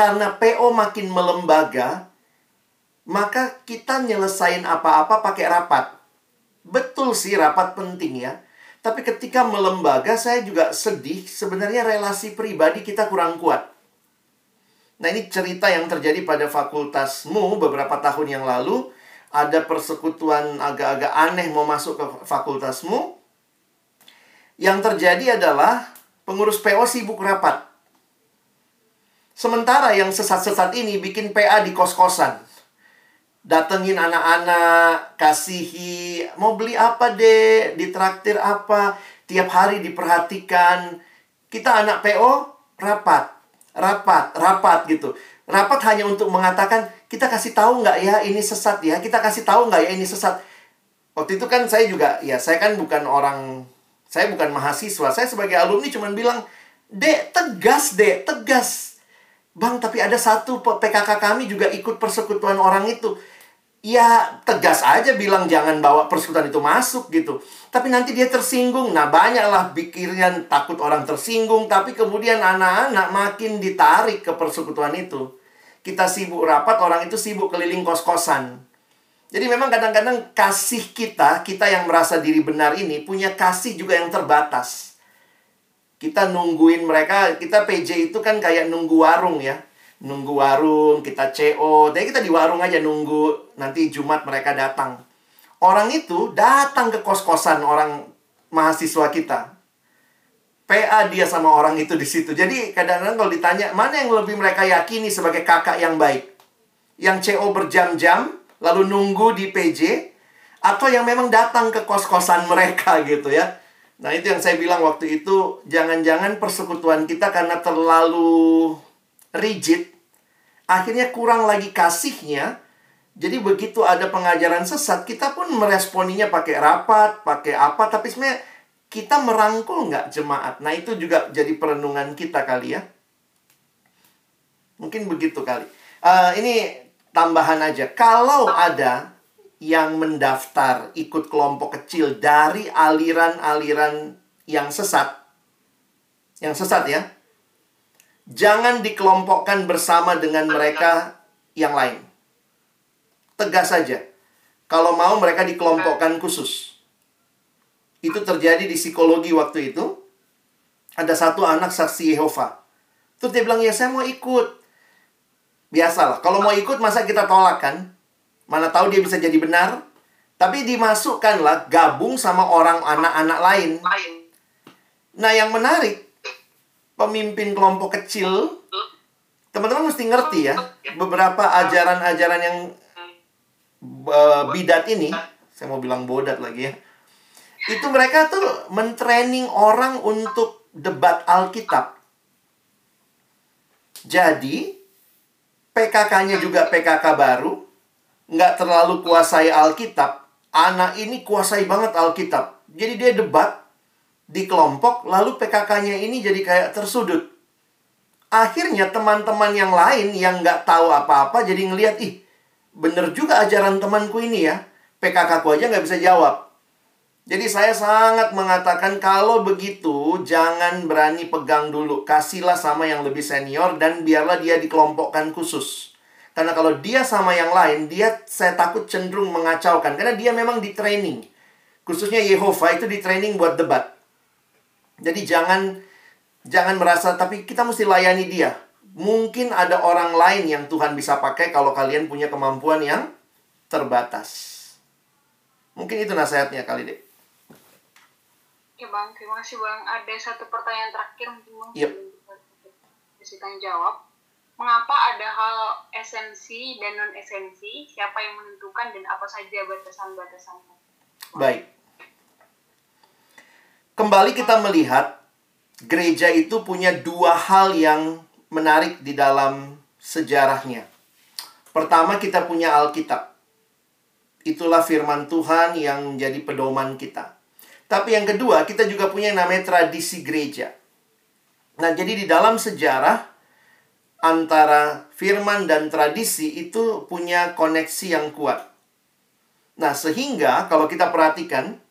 karena PO makin melembaga, maka kita nyelesain apa-apa pakai rapat. Betul sih rapat penting ya. Tapi ketika melembaga saya juga sedih sebenarnya relasi pribadi kita kurang kuat. Nah ini cerita yang terjadi pada fakultasmu beberapa tahun yang lalu. Ada persekutuan agak-agak aneh mau masuk ke fakultasmu. Yang terjadi adalah pengurus PO sibuk rapat. Sementara yang sesat-sesat ini bikin PA di kos-kosan. Datengin anak-anak, kasihi, mau beli apa deh, ditraktir apa, tiap hari diperhatikan. Kita anak PO, rapat, rapat, rapat gitu. Rapat hanya untuk mengatakan, kita kasih tahu nggak ya ini sesat ya, kita kasih tahu nggak ya ini sesat. Waktu itu kan saya juga, ya saya kan bukan orang, saya bukan mahasiswa, saya sebagai alumni cuma bilang, Dek, tegas, Dek, tegas Bang, tapi ada satu PKK kami juga ikut persekutuan orang itu. Ya, tegas aja bilang jangan bawa persekutuan itu masuk gitu. Tapi nanti dia tersinggung. Nah, banyaklah pikiran takut orang tersinggung. Tapi kemudian anak-anak makin ditarik ke persekutuan itu. Kita sibuk rapat, orang itu sibuk keliling kos-kosan. Jadi memang kadang-kadang kasih kita, kita yang merasa diri benar ini punya kasih juga yang terbatas. Kita nungguin mereka, kita PJ itu kan kayak nunggu warung ya. Nunggu warung, kita CO, jadi kita di warung aja nunggu nanti Jumat mereka datang. Orang itu datang ke kos-kosan orang mahasiswa kita. PA dia sama orang itu di situ. Jadi kadang-kadang kalau ditanya, mana yang lebih mereka yakini sebagai kakak yang baik? Yang CO berjam-jam, lalu nunggu di PJ atau yang memang datang ke kos-kosan mereka gitu ya. Nah, itu yang saya bilang waktu itu, jangan-jangan persekutuan kita karena terlalu rigid, akhirnya kurang lagi kasihnya. Jadi begitu ada pengajaran sesat, kita pun meresponinya pakai rapat, pakai apa, tapi sebenarnya kita merangkul nggak jemaat. Nah, itu juga jadi perenungan kita kali ya. Mungkin begitu kali. Uh, ini tambahan aja. Kalau ada yang mendaftar ikut kelompok kecil dari aliran-aliran yang sesat, yang sesat ya, jangan dikelompokkan bersama dengan mereka yang lain. Tegas saja. Kalau mau mereka dikelompokkan khusus. Itu terjadi di psikologi waktu itu. Ada satu anak saksi Yehova. Terus dia bilang, ya saya mau ikut. Biasalah, kalau mau ikut masa kita tolak kan? Mana tahu dia bisa jadi benar. Tapi dimasukkanlah gabung sama orang anak-anak lain. Nah, yang menarik, pemimpin kelompok kecil, teman-teman mesti ngerti ya, beberapa ajaran-ajaran yang uh, bidat ini, saya mau bilang bodat lagi ya, itu mereka tuh mentraining orang untuk debat Alkitab. Jadi, PKK-nya juga PKK baru, nggak terlalu kuasai Alkitab. Anak ini kuasai banget Alkitab. Jadi dia debat di kelompok, lalu PKK-nya ini jadi kayak tersudut. Akhirnya teman-teman yang lain yang nggak tahu apa-apa jadi ngelihat, ih, bener juga ajaran temanku ini ya. PKK ku aja nggak bisa jawab. Jadi saya sangat mengatakan kalau begitu jangan berani pegang dulu. Kasihlah sama yang lebih senior dan biarlah dia dikelompokkan khusus. Karena kalau dia sama yang lain, dia saya takut cenderung mengacaukan. Karena dia memang di training. Khususnya Yehova itu di training buat debat. Jadi jangan jangan merasa tapi kita mesti layani dia. Mungkin ada orang lain yang Tuhan bisa pakai kalau kalian punya kemampuan yang terbatas. Mungkin itu nasihatnya kali deh. Ya bang, terima kasih bang. Ada satu pertanyaan terakhir mungkin bang. Yep. Bisa tanya jawab. Mengapa ada hal esensi dan non esensi? Siapa yang menentukan dan apa saja batasan-batasannya? Baik. Kembali kita melihat gereja itu punya dua hal yang menarik di dalam sejarahnya. Pertama kita punya Alkitab. Itulah firman Tuhan yang menjadi pedoman kita. Tapi yang kedua, kita juga punya yang namanya tradisi gereja. Nah, jadi di dalam sejarah antara firman dan tradisi itu punya koneksi yang kuat. Nah, sehingga kalau kita perhatikan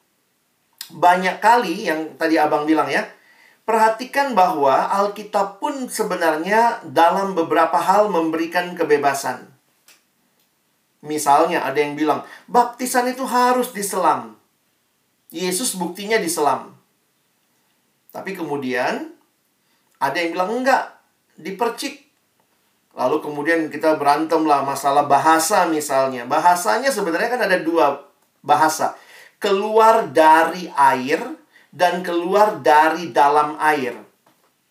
banyak kali yang tadi Abang bilang ya, perhatikan bahwa Alkitab pun sebenarnya dalam beberapa hal memberikan kebebasan. Misalnya ada yang bilang, baptisan itu harus diselam. Yesus buktinya diselam. Tapi kemudian ada yang bilang enggak, dipercik. Lalu kemudian kita berantem lah masalah bahasa misalnya. Bahasanya sebenarnya kan ada dua bahasa. Keluar dari air dan keluar dari dalam air.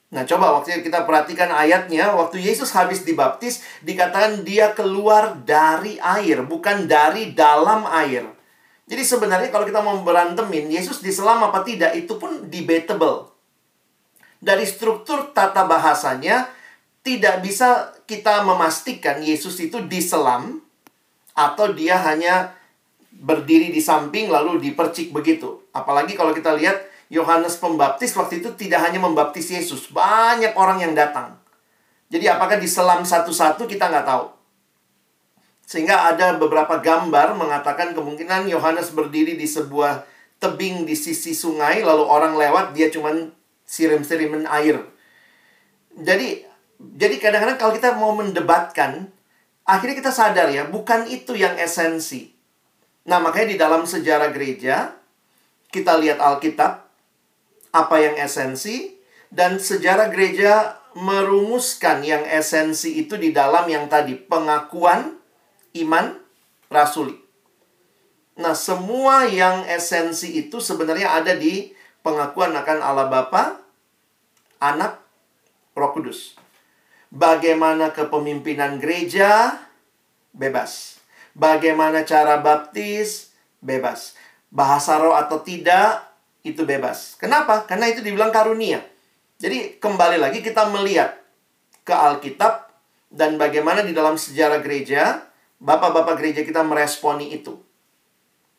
Nah, coba waktu kita perhatikan ayatnya, waktu Yesus habis dibaptis, dikatakan dia keluar dari air, bukan dari dalam air. Jadi sebenarnya kalau kita mau berantemin Yesus diselam apa tidak itu pun debatable. Dari struktur tata bahasanya tidak bisa kita memastikan Yesus itu diselam atau dia hanya berdiri di samping lalu dipercik begitu. Apalagi kalau kita lihat Yohanes Pembaptis waktu itu tidak hanya membaptis Yesus, banyak orang yang datang. Jadi apakah diselam satu-satu kita nggak tahu. Sehingga ada beberapa gambar mengatakan kemungkinan Yohanes berdiri di sebuah tebing di sisi sungai, lalu orang lewat, dia cuman sirim-siriman air. Jadi, jadi kadang-kadang kalau kita mau mendebatkan, akhirnya kita sadar ya, bukan itu yang esensi. Nah, makanya di dalam sejarah gereja, kita lihat Alkitab, apa yang esensi, dan sejarah gereja merumuskan yang esensi itu di dalam yang tadi, pengakuan iman rasuli. Nah, semua yang esensi itu sebenarnya ada di pengakuan akan Allah Bapa, Anak, Roh Kudus. Bagaimana kepemimpinan gereja? Bebas. Bagaimana cara baptis? Bebas. Bahasa roh atau tidak? Itu bebas. Kenapa? Karena itu dibilang karunia. Jadi kembali lagi kita melihat ke Alkitab dan bagaimana di dalam sejarah gereja, bapak-bapak gereja kita meresponi itu.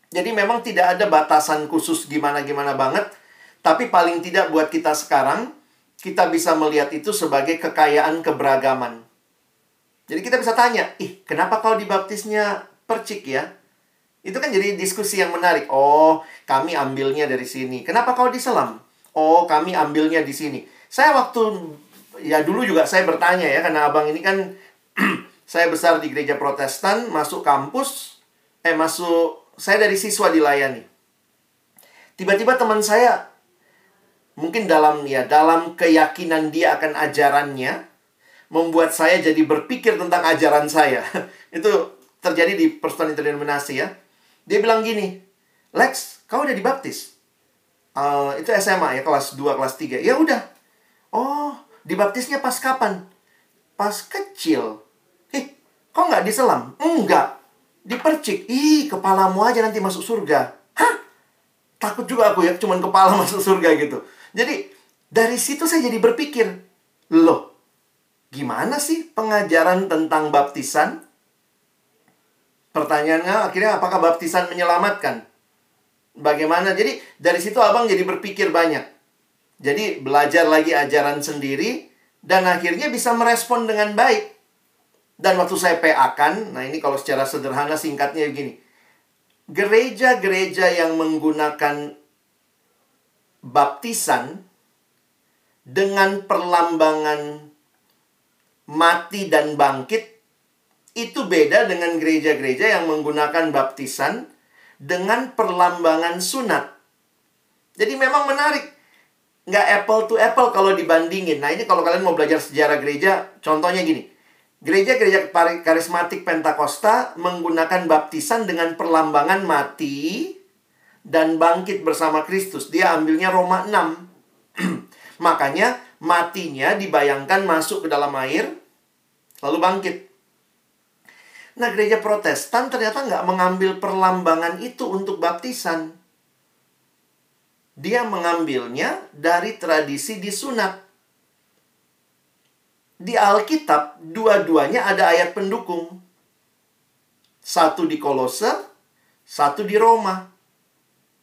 Jadi memang tidak ada batasan khusus gimana-gimana banget, tapi paling tidak buat kita sekarang, kita bisa melihat itu sebagai kekayaan keberagaman. Jadi kita bisa tanya, ih kenapa kau dibaptisnya percik ya? Itu kan jadi diskusi yang menarik. Oh, kami ambilnya dari sini. Kenapa kau diselam? Oh, kami ambilnya di sini. Saya waktu ya dulu juga saya bertanya ya karena abang ini kan saya besar di gereja Protestan, masuk kampus, eh masuk saya dari siswa dilayani. Tiba-tiba teman saya mungkin dalam ya dalam keyakinan dia akan ajarannya membuat saya jadi berpikir tentang ajaran saya. Itu terjadi di persatuan interdenominasi ya. Dia bilang gini, Lex, kau udah dibaptis? Uh, itu SMA ya, kelas 2, kelas 3. Ya udah. Oh, dibaptisnya pas kapan? Pas kecil. Kok nggak diselam? Enggak. Dipercik. Ih, kepalamu aja nanti masuk surga. Hah? Takut juga aku ya, cuman kepala masuk surga gitu. Jadi dari situ saya jadi berpikir, loh, gimana sih pengajaran tentang baptisan? Pertanyaannya akhirnya apakah baptisan menyelamatkan? Bagaimana? Jadi dari situ abang jadi berpikir banyak. Jadi belajar lagi ajaran sendiri dan akhirnya bisa merespon dengan baik. Dan waktu saya PA kan, nah ini kalau secara sederhana singkatnya begini. Gereja-gereja yang menggunakan baptisan dengan perlambangan mati dan bangkit itu beda dengan gereja-gereja yang menggunakan baptisan dengan perlambangan sunat. Jadi memang menarik. Nggak apple to apple kalau dibandingin. Nah ini kalau kalian mau belajar sejarah gereja, contohnya gini. Gereja-gereja karismatik Pentakosta menggunakan baptisan dengan perlambangan mati, dan bangkit bersama Kristus. Dia ambilnya Roma 6. Makanya matinya dibayangkan masuk ke dalam air, lalu bangkit. Nah, gereja protestan ternyata nggak mengambil perlambangan itu untuk baptisan. Dia mengambilnya dari tradisi disunat. Di Alkitab, dua-duanya ada ayat pendukung. Satu di Kolose, satu di Roma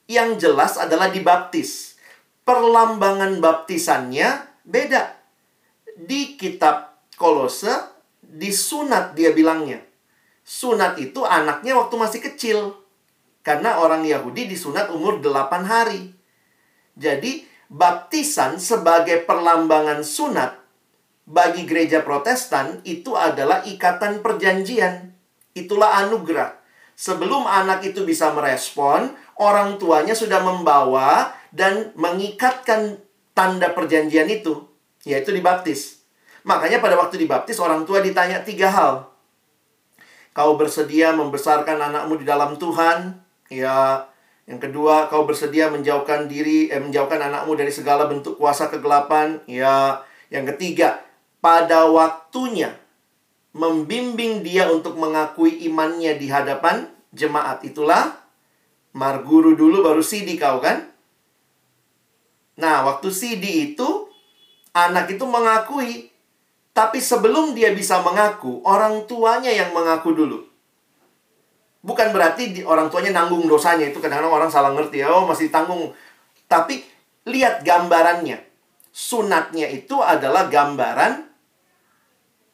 yang jelas adalah dibaptis. Perlambangan baptisannya beda. Di kitab Kolose, disunat dia bilangnya. Sunat itu anaknya waktu masih kecil. Karena orang Yahudi disunat umur 8 hari. Jadi, baptisan sebagai perlambangan sunat bagi gereja protestan itu adalah ikatan perjanjian. Itulah anugerah. Sebelum anak itu bisa merespon, orang tuanya sudah membawa dan mengikatkan tanda perjanjian itu, yaitu dibaptis. Makanya pada waktu dibaptis, orang tua ditanya tiga hal. Kau bersedia membesarkan anakmu di dalam Tuhan? Ya, yang kedua, kau bersedia menjauhkan diri, eh, menjauhkan anakmu dari segala bentuk kuasa kegelapan? Ya, yang ketiga, pada waktunya membimbing dia untuk mengakui imannya di hadapan jemaat. Itulah Marguru dulu baru CD kau kan? Nah, waktu CD itu anak itu mengakui. Tapi sebelum dia bisa mengaku, orang tuanya yang mengaku dulu. Bukan berarti di, orang tuanya nanggung dosanya. Itu kadang-kadang orang salah ngerti. Oh, masih tanggung. Tapi lihat gambarannya. Sunatnya itu adalah gambaran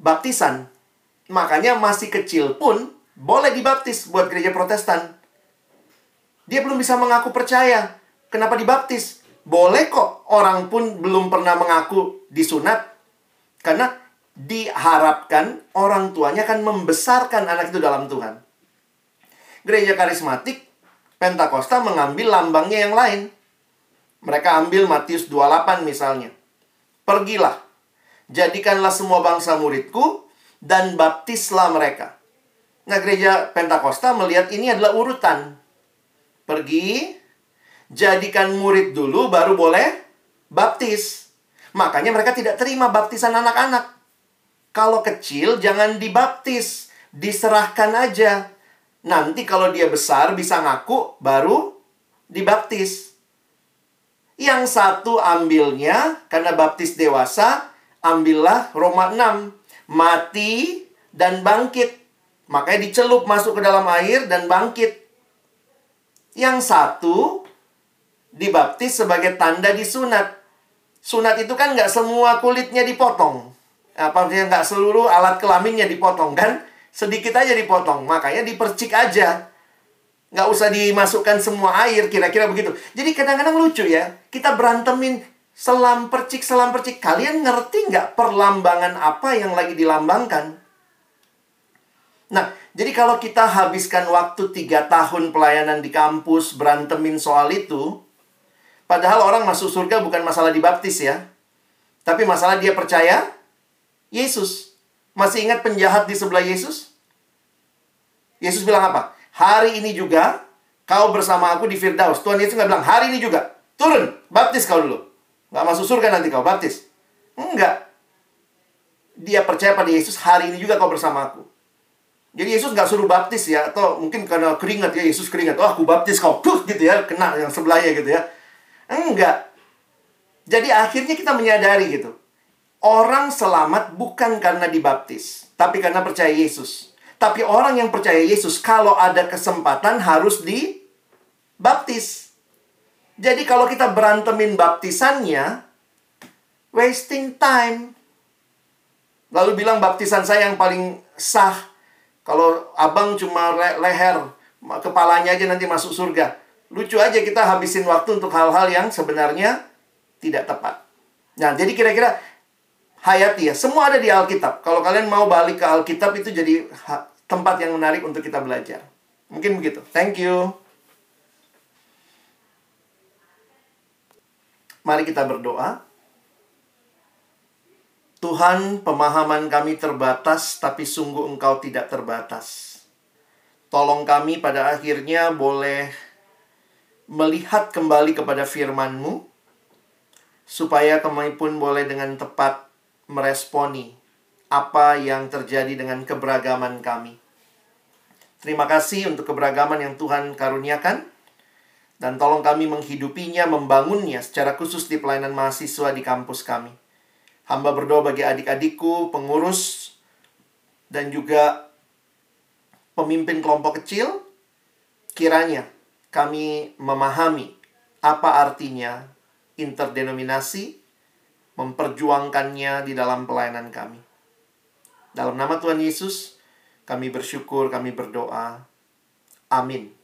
baptisan. Makanya masih kecil pun boleh dibaptis buat gereja protestan. Dia belum bisa mengaku percaya. Kenapa dibaptis? Boleh kok orang pun belum pernah mengaku disunat. Karena diharapkan orang tuanya akan membesarkan anak itu dalam Tuhan. Gereja karismatik Pentakosta mengambil lambangnya yang lain. Mereka ambil Matius 28 misalnya. Pergilah, jadikanlah semua bangsa muridku, dan baptislah mereka. Nah, gereja Pentakosta melihat ini adalah urutan. Pergi, jadikan murid dulu, baru boleh baptis. Makanya mereka tidak terima baptisan anak-anak. Kalau kecil, jangan dibaptis. Diserahkan aja. Nanti kalau dia besar bisa ngaku baru dibaptis. Yang satu ambilnya karena baptis dewasa, ambillah Roma 6. Mati dan bangkit. Makanya dicelup masuk ke dalam air dan bangkit. Yang satu dibaptis sebagai tanda disunat. Sunat itu kan nggak semua kulitnya dipotong. Apa nggak seluruh alat kelaminnya dipotong kan? sedikit aja dipotong. Makanya dipercik aja. Nggak usah dimasukkan semua air, kira-kira begitu. Jadi kadang-kadang lucu ya. Kita berantemin selam percik, selam percik. Kalian ngerti nggak perlambangan apa yang lagi dilambangkan? Nah, jadi kalau kita habiskan waktu tiga tahun pelayanan di kampus berantemin soal itu, padahal orang masuk surga bukan masalah dibaptis ya, tapi masalah dia percaya Yesus. Masih ingat penjahat di sebelah Yesus? Yesus bilang apa? Hari ini juga kau bersama aku di Firdaus. Tuhan Yesus nggak bilang, hari ini juga. Turun, baptis kau dulu. Nggak masuk surga nanti kau, baptis. Enggak. Dia percaya pada Yesus, hari ini juga kau bersama aku. Jadi Yesus nggak suruh baptis ya, atau mungkin karena keringat ya, Yesus keringat. Oh, aku baptis kau, tuh gitu ya, kena yang sebelahnya gitu ya. Enggak. Jadi akhirnya kita menyadari gitu. Orang selamat bukan karena dibaptis, tapi karena percaya Yesus. Tapi orang yang percaya Yesus, kalau ada kesempatan harus dibaptis. Jadi kalau kita berantemin baptisannya, wasting time. Lalu bilang baptisan saya yang paling sah. Kalau abang cuma le leher, kepalanya aja nanti masuk surga. Lucu aja kita habisin waktu untuk hal-hal yang sebenarnya tidak tepat. Nah, jadi kira-kira hayati ya. Semua ada di Alkitab. Kalau kalian mau balik ke Alkitab itu jadi tempat yang menarik untuk kita belajar. Mungkin begitu. Thank you. Mari kita berdoa. Tuhan, pemahaman kami terbatas, tapi sungguh Engkau tidak terbatas. Tolong kami pada akhirnya boleh melihat kembali kepada firman-Mu, supaya kami pun boleh dengan tepat meresponi apa yang terjadi dengan keberagaman kami. Terima kasih untuk keberagaman yang Tuhan karuniakan. Dan tolong kami menghidupinya, membangunnya secara khusus di pelayanan mahasiswa di kampus kami. Hamba berdoa bagi adik-adikku, pengurus, dan juga pemimpin kelompok kecil. Kiranya kami memahami apa artinya interdenominasi, memperjuangkannya di dalam pelayanan kami. Dalam nama Tuhan Yesus, kami bersyukur, kami berdoa. Amin.